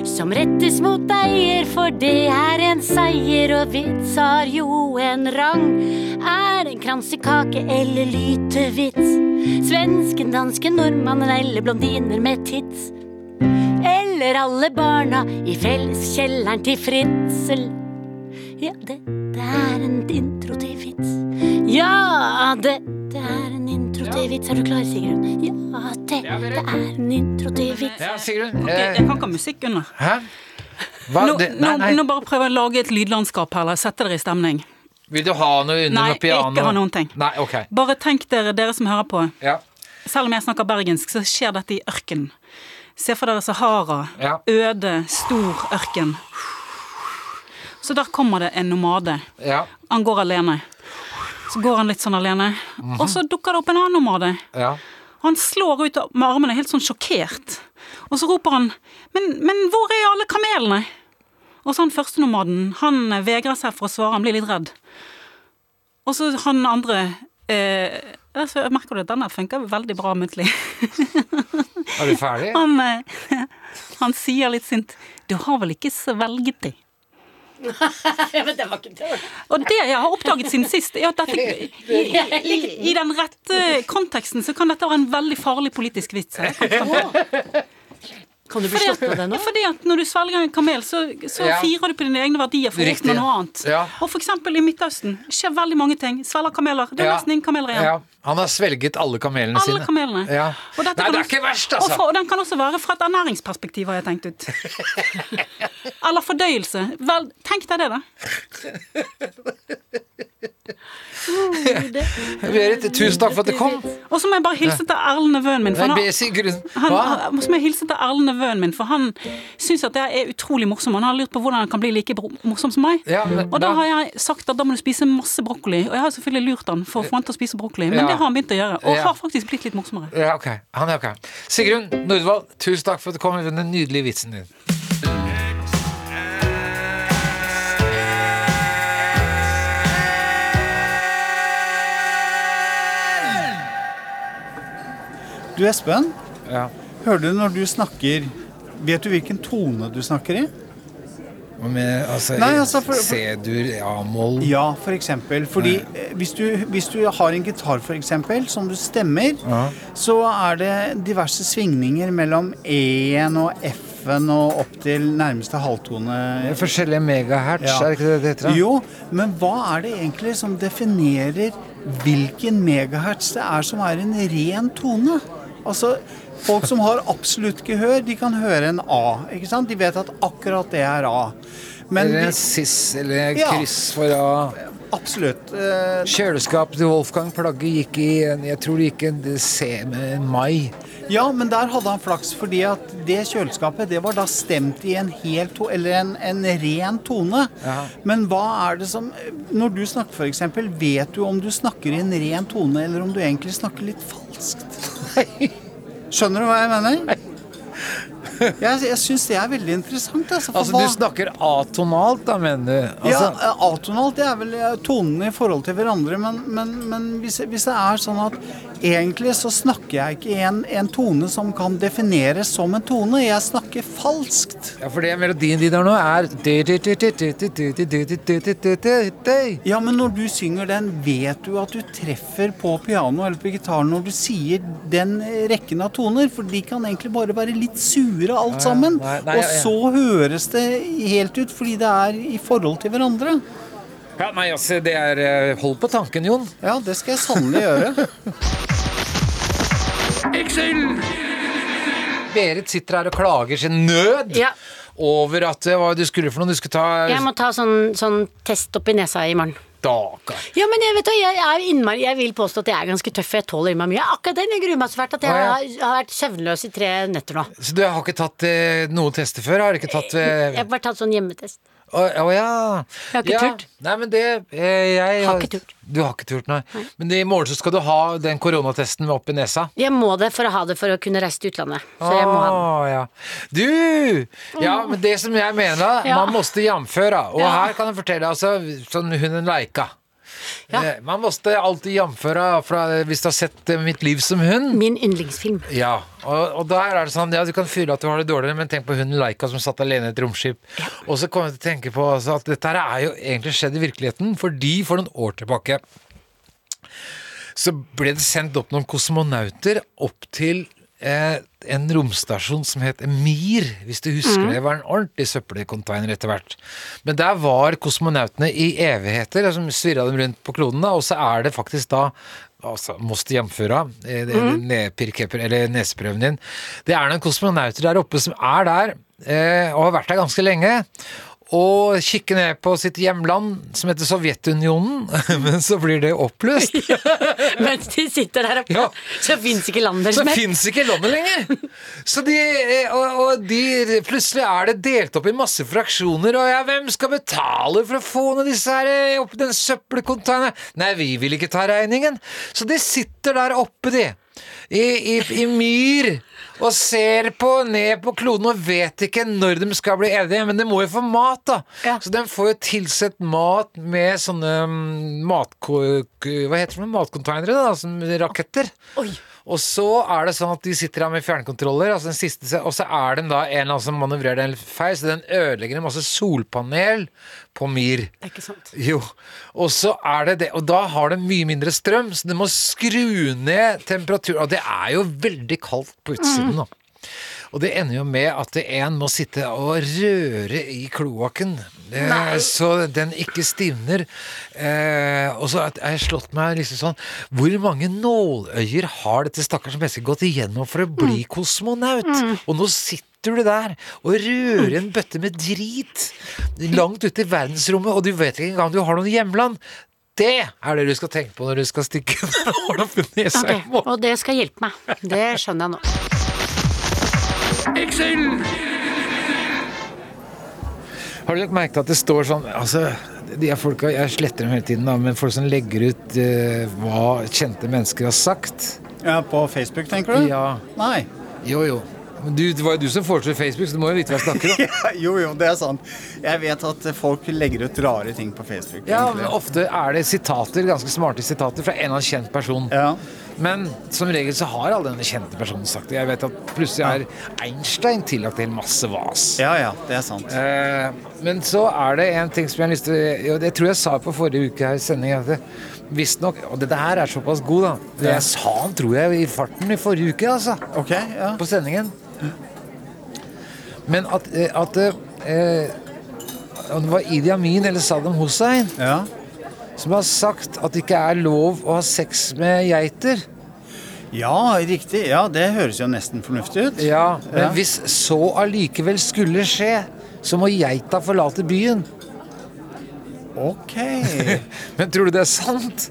Som rettes mot eier, for det er en seier, og vits har jo en rang. Er en kransekake eller lytevits? Svensken, dansken, nordmannen eller blondiner med tits? Eller alle barna i felleskjelleren til Fritzel? Ja, dette er en intro til vits. Ja, dette er en intro til vits. Er du klar, Sigrun? Ja, dette er en intro til vits. Ja, Sigrun. Ok, eh, jeg kan ikke ha musikk under. Hæ? Hva? Nå, Det, nå, nei, nei. nå bare prøver jeg å lage et lydlandskap her, eller sette dere i stemning. Vil du ha noe under Nei, noe piano? ikke ha noen ting. Nei, ok. Bare tenk dere, dere som hører på. Ja. Selv om jeg snakker bergensk, så skjer dette i ørkenen. Se for dere Sahara. Ja. Øde, stor ørken. Så der kommer det en nomade. Ja. Han går alene. Så går han litt sånn alene. Mhm. Og så dukker det opp en annen nomade. ja. Han slår ut med armene helt sånn sjokkert. Og så roper han men, 'Men hvor er alle kamelene?' Og så han første nomaden, han vegrer seg for å svare, han blir litt redd. Og så han andre eh, altså, jeg merker du at denne funker veldig bra muntlig. Er du ferdig? Han, eh, han sier litt sint 'Du har vel ikke svelget de?' Ja, men det var ikke det. Og det jeg har oppdaget siden sist, er at dette, i, i, i den rette konteksten så kan dette være en veldig farlig politisk vits. her. Kan du bli slått med det nå? fordi at når du svelger en kamel, så, så Ja. firer du på dine egne verdier for å oppnå noe annet. Ja. Og eksempel i Midtøsten skjer veldig mange ting. Svelger kameler. Det er Ja. nesten ingen kameler igjen. Ja. Han har svelget alle kamelene Alle sine. kamelene. Ja. Og Nei, det er ikke verst, Og, altså. for, og den kan også være fra et ernæringsperspektiv, har jeg tenkt ut. Eller fordøyelse. Vel, tenk deg det, da. Berit, tusen takk for at du kom. Og så må jeg bare hilse til Erlend nevøen min. For han, må jeg hilse til Erlend nevøen min, for han syns at jeg er utrolig morsom. Han har lurt på hvordan han kan bli like morsom som meg. Ja, men Og da da- har jeg sagt at da må du spise masse brokkoli. Og jeg har selvfølgelig lurt han for å få han til å spise brokkoli, men Ja. det har han begynt å gjøre. Og Ja. har faktisk blitt litt morsommere. Ja, ok. Han er ok. Sigrun Nordvold, tusen takk for at du kom med den nydelige vitsen din. Du, Espen. Ja. Hører du når du snakker Vet du hvilken tone du snakker i? Med, altså, Nei, altså, for- for- C-dur, A-moll Ja, for eksempel. Fordi eh, hvis du, hvis du har en gitar, for eksempel, som du stemmer, så er det diverse svingninger mellom E-en og F-en og opp til nærmeste halvtone. Forskjellige megahertz, Ja. er det ikke det det heter? Jo, men hva er det egentlig som definerer hvilken megahertz det er som er en ren tone? Altså, folk som har absolutt gehør, de kan høre en A, ikke sant? De vet at akkurat det er A. Men Eller en siss eller en kryss for A. absolutt. eh, Kjøleskapet til Wolfgang Plagge gikk i Jeg tror det gikk en C med en mai. Ja, men der hadde han flaks, fordi at det kjøleskapet det var da stemt i en hel to, eller en, en ren tone. Ja. Men hva er det som Når du snakker f.eks., vet du om du snakker i en ren tone, eller om du egentlig snakker litt falskt? Skjønner du hva jeg mener? Jeg, jeg syns det er veldig interessant. Altså, Altså, hva, du snakker atonalt, da, mener du? Altså, Ja, Atonalt det er vel eh, tonene i forhold til hverandre, men, men, men hvis, hvis det er sånn at egentlig så snakker jeg ikke en, en tone som kan defineres som en tone, jeg snakker falskt. ja, for det melodien din der nå er Ja, men når du synger den, vet du at du treffer på piano eller på gitaren når du sier den rekken av toner, for de kan egentlig bare være litt sure alt sammen. Nei, nei, Og ja, ja. så høres det helt ut fordi det er i forhold til hverandre. Ja, nei, altså, det er eh, Hold på tanken, Jon. Ja, det skal jeg sannelig gjøre. Berit sitter her og klager sin nød Ja. over at eh, Hva du skulle for noe? Du skulle ta Jeg må ta sånn, sånn test opp i nesa i morgen. Dager. Ja, men jeg vet du, jeg er innmari Jeg vil påstå at jeg er ganske tøff, for jeg tåler meg mye. Akkurat den jeg gruer meg så fælt at jeg har, har vært søvnløs i tre netter nå. Så du har ikke tatt eh, noen tester før? Har du ikke tatt eh, Jeg har bare tatt sånn hjemmetest. Å å, ja. Jeg har ikke ja. turt. Nei, men det eh, jeg Har ikke turt. Du har ikke turt, nei. Men i morgen så skal du ha den koronatesten med opp i nesa. Jeg må det for å ha det for å kunne reise til utlandet. Så jeg må ha den. Ja. Du! Ja, men det som jeg mener, Ja. man måste jamføre. Og her kan jeg fortelle, altså, sånn hunden Leika. Ja. Eh, Man måste alltid jamføre fra, hvis du har sett eh, Mitt liv som hund. Min yndlingsfilm. Ja, og, og der er det sånn Ja, du kan føle at du har det dårligere, men tenk på hunden Laika som satt alene i et romskip. Og så kommer jeg til å tenke på altså, at dette her er jo egentlig skjedd i virkeligheten, fordi for noen år tilbake så ble det sendt opp noen kosmonauter opp til eh, en romstasjon som het Mir, hvis du husker det. Det var en ordentlig søppelcontainer etter hvert. Men der var kosmonautene i evigheter, som svirra dem rundt på kloden, da, og så er det faktisk da Altså, måste jamføra, mm. det- eller neseprøven din. Det er noen kosmonauter der oppe som er der, eh, og har vært der ganske lenge. Og kikker ned på sitt hjemland, som heter Sovjetunionen, men så blir det oppløst. Mens de sitter der oppe, Ja. så fins ikke landet Så deres mer. fins ikke landet lenger! Så de, eh, og, og de, plutselig er det delt opp i masse fraksjoner, og ja, hvem skal betale for å få av disse her eh, oppi den søppelcontaineren? Nei, vi vil ikke ta regningen. Så de sitter der oppe, de. I, i, I myr. Og ser på, ned på kloden og vet ikke når de skal bli enige, men de må jo få mat, da. Ja. Så de får jo tilsett mat med sånne mm, matko... Hva heter det? Matcontainere, da, som raketter. Oi. Og så er det sånn at de sitter her med fjernkontroller, altså den siste, og så er det da en eller annen som manøvrerer den feil, så den ødelegger en masse solpanel på Myr. Det er ikke sant. Jo, og så er det det, og da har det mye mindre strøm, så det må skru ned temperaturen, og det er jo veldig kaldt på utsiden da. Og det ender jo med at en må sitte og røre i kloakken, eh, så den ikke stivner. Eh, og så har jeg slått meg liksom sånn Hvor mange nåløyer har dette stakkars mennesket gått igjennom for å bli kosmonaut? Og nå sitter du der og rører en bøtte med drit langt ute i verdensrommet, og du vet ikke engang du har noen hjemland. Det er det du skal tenke på når du skal stikke nål opp nesa okay, i morgen. Og det skal hjelpe meg. Det skjønner jeg nå. Har du lagt merke til at det står sånn altså, de er folka, Jeg sletter dem hele tiden, da, men folk som legger ut uh, hva kjente mennesker har sagt. Ja, På Facebook, tenker du? Ja. Nei. Jo, jo. Men du, det var jo du som foreslo Facebook, så du må jo vite hva jeg snakker om. Ja, jo, jo, det er sant. Jeg vet at folk legger ut rare ting på Facebook. Ja, egentlig. men Ofte er det sitater, ganske smarte sitater fra en eller annen kjent person. Ja. Men som regel så har alle denne kjente personen sagt det. Jeg vet at plutselig er Einstein tillagt til masse vas. ja, ja, det er sant. Eh, men så er det en ting som jeg har lyst til jo, Det tror jeg sa på forrige uke her i sending. At det, visstnok Og dette her er såpass god, da. Det jeg sa han, tror jeg, i farten i forrige uke, altså. Okay, ja. På sendingen. Men at, eh, at eh, Om det var Idi Amin eller Saddam Hussein ja. som har sagt at det ikke er lov å ha sex med geiter. Ja, riktig. Ja, det høres jo nesten fornuftig ut. Ja, Men Ja. hvis så allikevel skulle skje, så må geita forlate byen. Ok. Men tror du det er sant?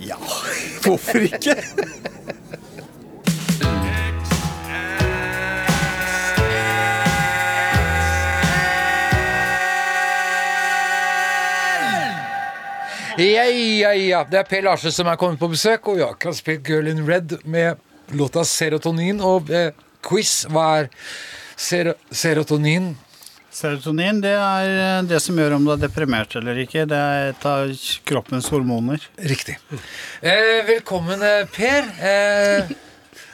Ja, hvorfor ikke? Ja, ja, ja. Det er Per Larsen som er kommet på besøk, og jeg har spilt Girl in Red med låta Serotonin. Og eh, quiz, hva er ser serotonin? Serotonin det er eh, det som gjør om du er deprimert eller ikke. Det er et av kroppens hormoner. Riktig. Eh, velkommen, eh, Per. Eh,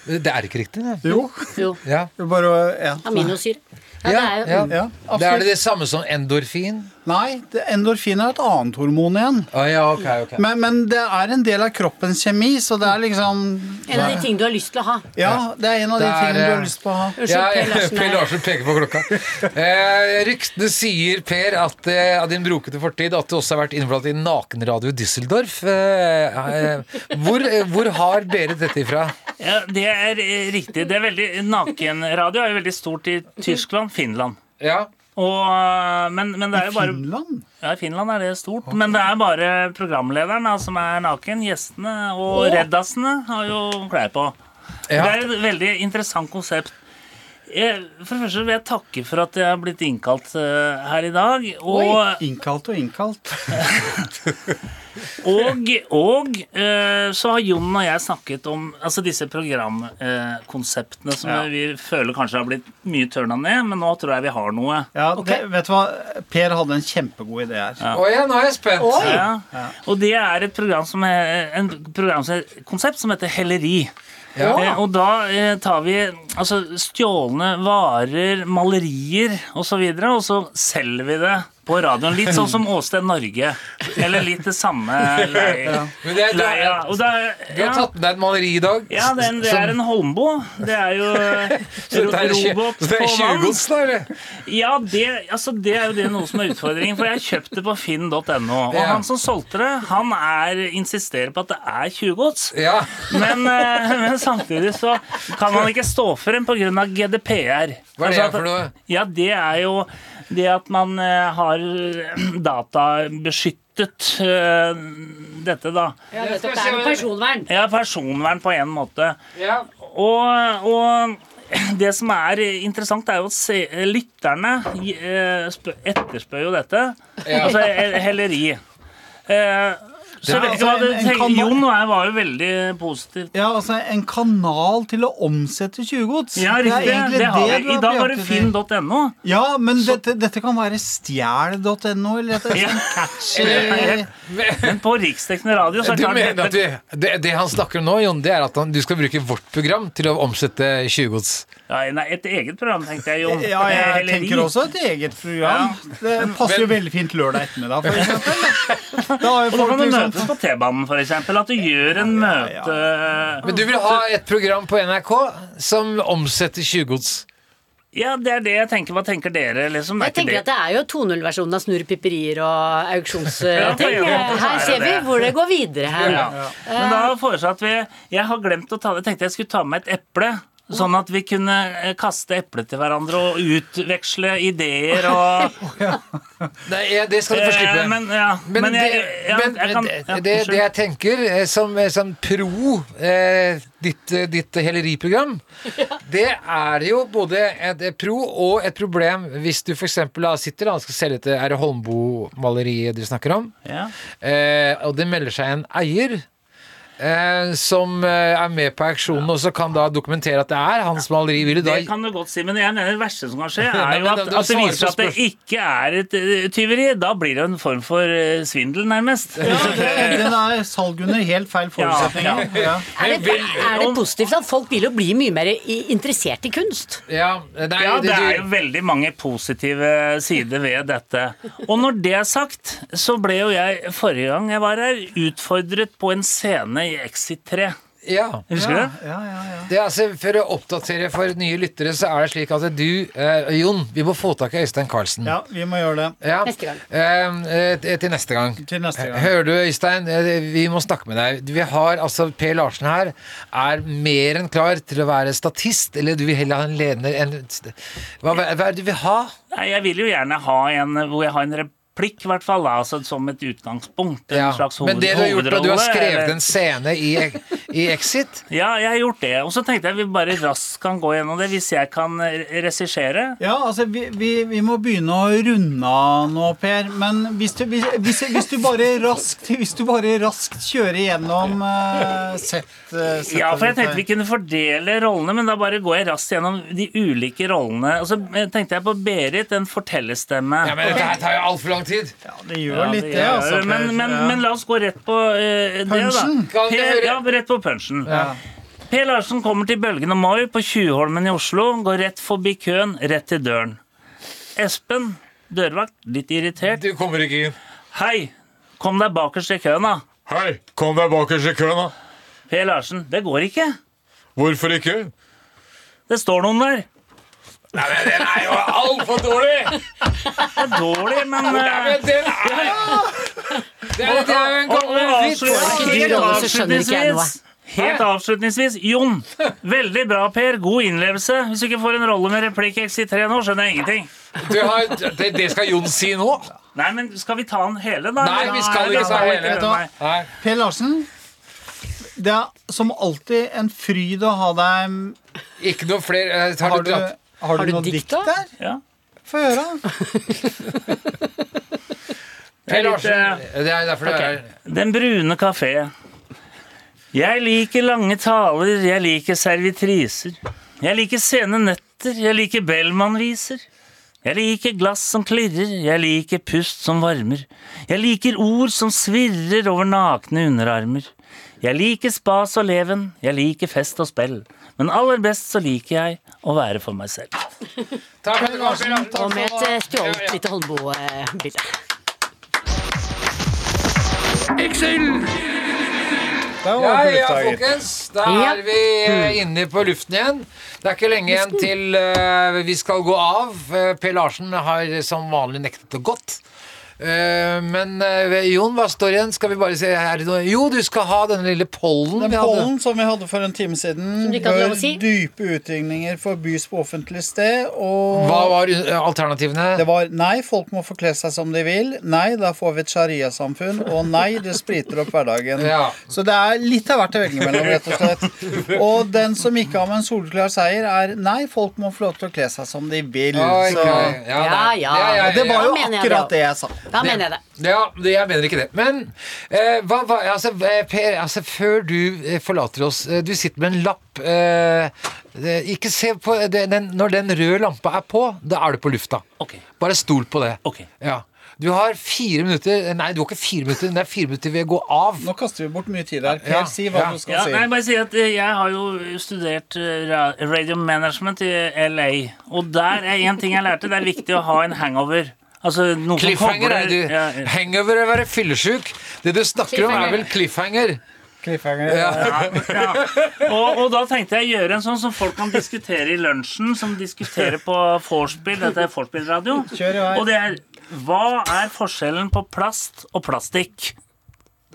det er ikke riktig, det. Jo. Jo. Ja. Bare, ja. Aminosyre. Ja, det er jo ja. Ja, Det er det det samme som endorfin? Nei, endorfin er et annet hormon igjen. Oh, ja, ok, ok. Men, men det er en del av kroppens kjemi, så det er liksom en av de ting du har lyst til å ha. Ja, det er en av de er, tingene du eh, har lyst til å ha. Ja, Per Larsen. Er- peker på klokka. Eh, ryktene sier, Per, at eh, av din brokete fortid at du også har vært innblandet i nakenradio Düsseldorf. Eh, eh, hvor, eh, hvor har Berit dette ifra? Ja, Det er eh, riktig. Det er veldig, Nakenradio er jo veldig stort i Tyskland, Finland. Ja, Og, eh, men, men det er jo bare Finland? Ja, i Finland er det stort. Men det er bare programlederen da, som er naken. Gjestene og reddasene har jo klær på. Det er et veldig interessant konsept. Jeg, for det første vil jeg takke for at jeg har blitt innkalt uh, her i dag. Og Innkalt og innkalt. Og, og eh, så har Jon og jeg snakket om altså disse programkonseptene som Ja. vi føler kanskje har blitt mye tørna ned, men nå tror jeg vi har noe. Ja, det, vet du hva? Per hadde en kjempegod idé her. Å ja, nå er jeg spent. Ja. Og det er et program som er, en program som er, konsept som heter Helleri. Eh, og da eh, tar vi altså, stjålne varer, malerier osv., og, så videre, og så selger vi det på radioen. Litt sånn som Åsted Norge. Eller litt det samme leia. Men det, er- du, har- tatt med deg et maleri i dag. ja, det er, det er en Holmbo. Det er jo robot på vann. Ja, det, altså, det er jo det noe som er utfordringen, for jeg kjøpte det på finn.no. Og han som solgte det, han er, insisterer på at det er tjuvgods. Ja. Men, eh, men samtidig så kan han ikke stå for en pga. GDPR. Hva er det Altså for noe? Ja, det er jo det at man eh, har data beskyttet dette, da. Ja. Det er personvern. Ja, personvern på en måte. Ja. Og, og det som er interessant, er jo at se, lytterne eh, etterspør jo dette. Altså eh, helleri. Eh, så hva altså, en- en kanal, Jon og jeg var jo veldig positivt. Ja, altså En kanal til å omsette tjuvgods. Ja, Det Det har det vi. I dag har var det finn.no. Ja, men dette, dette kan være stjel.no, eller dette er Ja. sånn catchy Men på riksdekkende radio så er det klart mener at vi, det, det han snakker om nå, Jon, det er at han, du skal bruke vårt program til å omsette tjuvgods? ja, Nei, et eget program, tenkte jeg, Jon. Ja, jeg Helleri. tenker også et eget program. Det passer jo veldig fint lørdag ettermiddag, for eksempel. Da har jo folk du liksom møtes på T-banen, for eksempel. At du gjør en møte Men du vil ha et program på NRK som omsetter tjuvgods? Ja, det er det jeg tenker. Hva tenker dere, liksom? Jeg tenker det- at det er jo 2.0-versjonen av snurr pipperier og Ja, auksjonsting. ja, Her er ser vi hvor det går videre her. Ja. Men da foreslår jeg at vi Jeg har glemt å ta det. Jeg tenkte jeg skulle ta med et eple. Sånn at vi kunne eh, kaste eplet til hverandre og utveksle ideer og Nei, ja, det skal du få slippe. Men, ja, Men, men jeg, det, ja, men jeg kan, ja, det, det jeg tenker eh, som, eh, som pro eh, ditt, ditt heleriprogram, det er jo både et et pro og et problem hvis du f.eks. sitter og skal selge til Er det Holmboe-maleriet dere snakker om? ja. Eh, og det melder seg en eier. Eh, som eh, er med på auksjonen og så kan da dokumentere at det er hans maleri. Vil du da Det kan du godt si, men jeg mener det verste som kan skje, er jo at, at det viser seg at det ikke er et eh, tyveri. Da blir det en form for svindel, nærmest. Den er salg under helt feil forutsetninger. Ja. Er det, er det positivt at folk vil jo bli mye mer interessert i kunst? Ja, nei, Ja, det er jo veldig mange positive sider ved dette. Og når det er sagt, så ble jo jeg forrige gang jeg var her, utfordret på en scene i Exit 3. ja. Husker du det? Ja, ja, ja. Det er altså, For å oppdatere for nye lyttere, så er det slik at du, eh, Jon, vi må få tak i Øystein Carlsen. ja, vi må gjøre det. Ja. Neste gang. Eh, eh, til neste gang. Til neste gang. Hører du, Øystein? Eh, Vi må snakke med deg. Vi har, altså, Per Larsen her er mer enn klar til å være statist, eller du vil heller ha en ledende en, hva, hva er det du vil ha? Nei, jeg vil jo gjerne ha en hvor jeg har en replikk, i hvert fall, altså, som et utgangspunkt. En Ja. slags hoved, Men det du har gjort, du har skrevet eller- en scene i, i Exit. Ja, jeg har gjort det. Og så tenkte jeg vi bare raskt kan gå gjennom det, hvis jeg kan eh, regissere. Ja, altså, vi, vi, vi må begynne å runde av nå, Per. Men hvis du, hvis, hvis, hvis du, bare, raskt, hvis du bare raskt kjører gjennom uh, sett, uh, settet Ja, for jeg tenkte vi kunne fordele rollene, men da bare går jeg raskt gjennom de ulike rollene. Og så eh, tenkte jeg på Berit, en fortellerstemme. Ja, men dette her tar jo altfor lang tid. Ja, det gjør Ja, litt det det, altså. men, men, Ja. men la oss gå rett på uh, det, da. Per, ja, rett på punchen. Ja. Per Larsen kommer til Bølgen og Moi på Tjuvholmen i Oslo, går rett forbi køen, rett til døren. Espen, dørvakt, litt irritert. Du kommer ikke inn. Hei, kom deg bakerst i køen, da. Hei, kom deg bakerst i køen, da. Per Larsen, det går ikke. Hvorfor ikke? Det står noen der. Nei, men Den er jo altfor dårlig! Det er dårlig, men Nei, er men den er Det er, det er jo en og gammel vits. helt Helt avslutningsvis, Jon. Veldig bra, Per. God innlevelse. Hvis du ikke får en rolle med replikk XI3 nå, skjønner jeg ingenting. Du har, det, det skal Jon si nå? Nei, men skal vi ta den hele, da? Nei, vi skal ikke ta hele. Nei. Per Larsen, det er som alltid en fryd å ha deg Ikke noe flere. Har Har Har du du, har Har du du noe dikt, dikt der? Ja. Få høre. Per Larsen. eh, Det er derfor det er Den brune kafé. Jeg liker lange taler, jeg liker servitriser. Jeg liker sene netter, jeg liker Bellman-viser. Jeg liker glass som klirrer, jeg liker pust som varmer. Jeg liker ord som svirrer over nakne underarmer. Jeg liker spas og leven, jeg liker fest og spill. Men aller best så liker jeg å være for meg selv. Takk for det, Larsen. Og med et eh, stjålet lite Holmboe-bilde. Der Ja, ja, folkens. Da er vi eh, inne på luften igjen. Det er ikke lenge igjen til eh, vi skal gå av. Per Larsen har som vanlig nektet å gått. Eh, men eh, Jon, hva står igjen? Skal vi bare se her? Jo, du skal ha denne lille pollen Den pollen som vi hadde for en time siden, bør si. dype utringninger forbys på offentlig sted. Og Hva var eh, alternativene? det var nei, folk må få kle seg som de vil. Nei, da får vi et sharia-samfunn. Og nei, det spriter opp hverdagen. Ja. Så det er litt av hvert å velge mellom, rett og slett. Og den som ikke har med en solklar seier, er nei, folk må få lov til å kle seg som de vil. Okay. Så, ja, Ja, ja, ja. det det var jo akkurat det jeg sa. Da mener jeg det. Ja, det, jeg mener ikke det. Men eh, hva, hva, altså, eh, Per, altså, før du eh, forlater oss eh, Du sitter med en lapp. Eh, ikke se på den, Når den røde lampa er på, da er du på lufta. Okay. Bare stol på det. Okay. Ja. Du har fire minutter Nei, du har ikke fire minutter. Det er fire minutter ved å gå av. Nå kaster vi bort mye tid her. Per, Ja, si hva ja. du skal Ja, si. nei, bare si at Jeg har jo studert radio management i LA, og der er én ting jeg lærte. Det er viktig å ha en hangover. Altså noe som Cliffhanger er du. ja, ja. Hangover er å være fyllesyk. Det du snakker om, er vel cliffhanger. Cliffhanger. Ja. Og, og da tenkte jeg å gjøre en sånn som folk kan diskutere i lunsjen, som diskuterer på vorspiel. Dette er vorspiel-radio. Og det er Hva er forskjellen på plast og plastikk?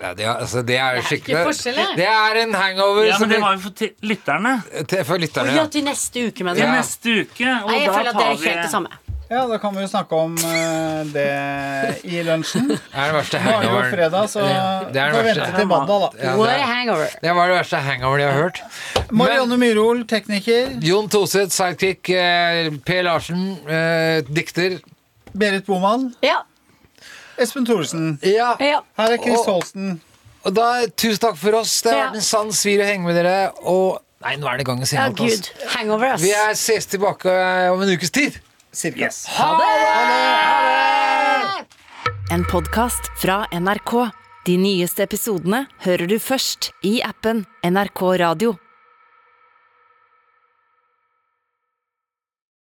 Ja, det, er, altså, det er skikkelig ikke forskjell, det. Det er en hangover Ja, men det var jo for lytterne. til- for lytterne. ja, Ja. til neste uke, mener Til neste uke. Og Nei, jeg da føler at det tar er vi helt det samme. Ja, da kan vi jo snakke om uh, det i lunsjen. Det er den verste Nå er det jo fredag, så det er den får vi verste. vente til mandag, da. Ja, det, er, det var det verste hangoveren jeg har hørt. Marianne Myrhol, tekniker. Jon Toseth, sidekick. P. Per Larsen, uh, dikter. Berit Boman. Ja. Espen Thoresen. Ja. Her er Chris Holsten. Og da, tusen takk for oss. Det har vært en sann svir å henge med dere. Og Nei, nå er det i gang Ja, gud. Hangover, ass. Vi er ses tilbake eh, om en ukes tid. Cirka. Yes. En podkast fra NRK. De nyeste episodene hører du først i appen NRK Radio.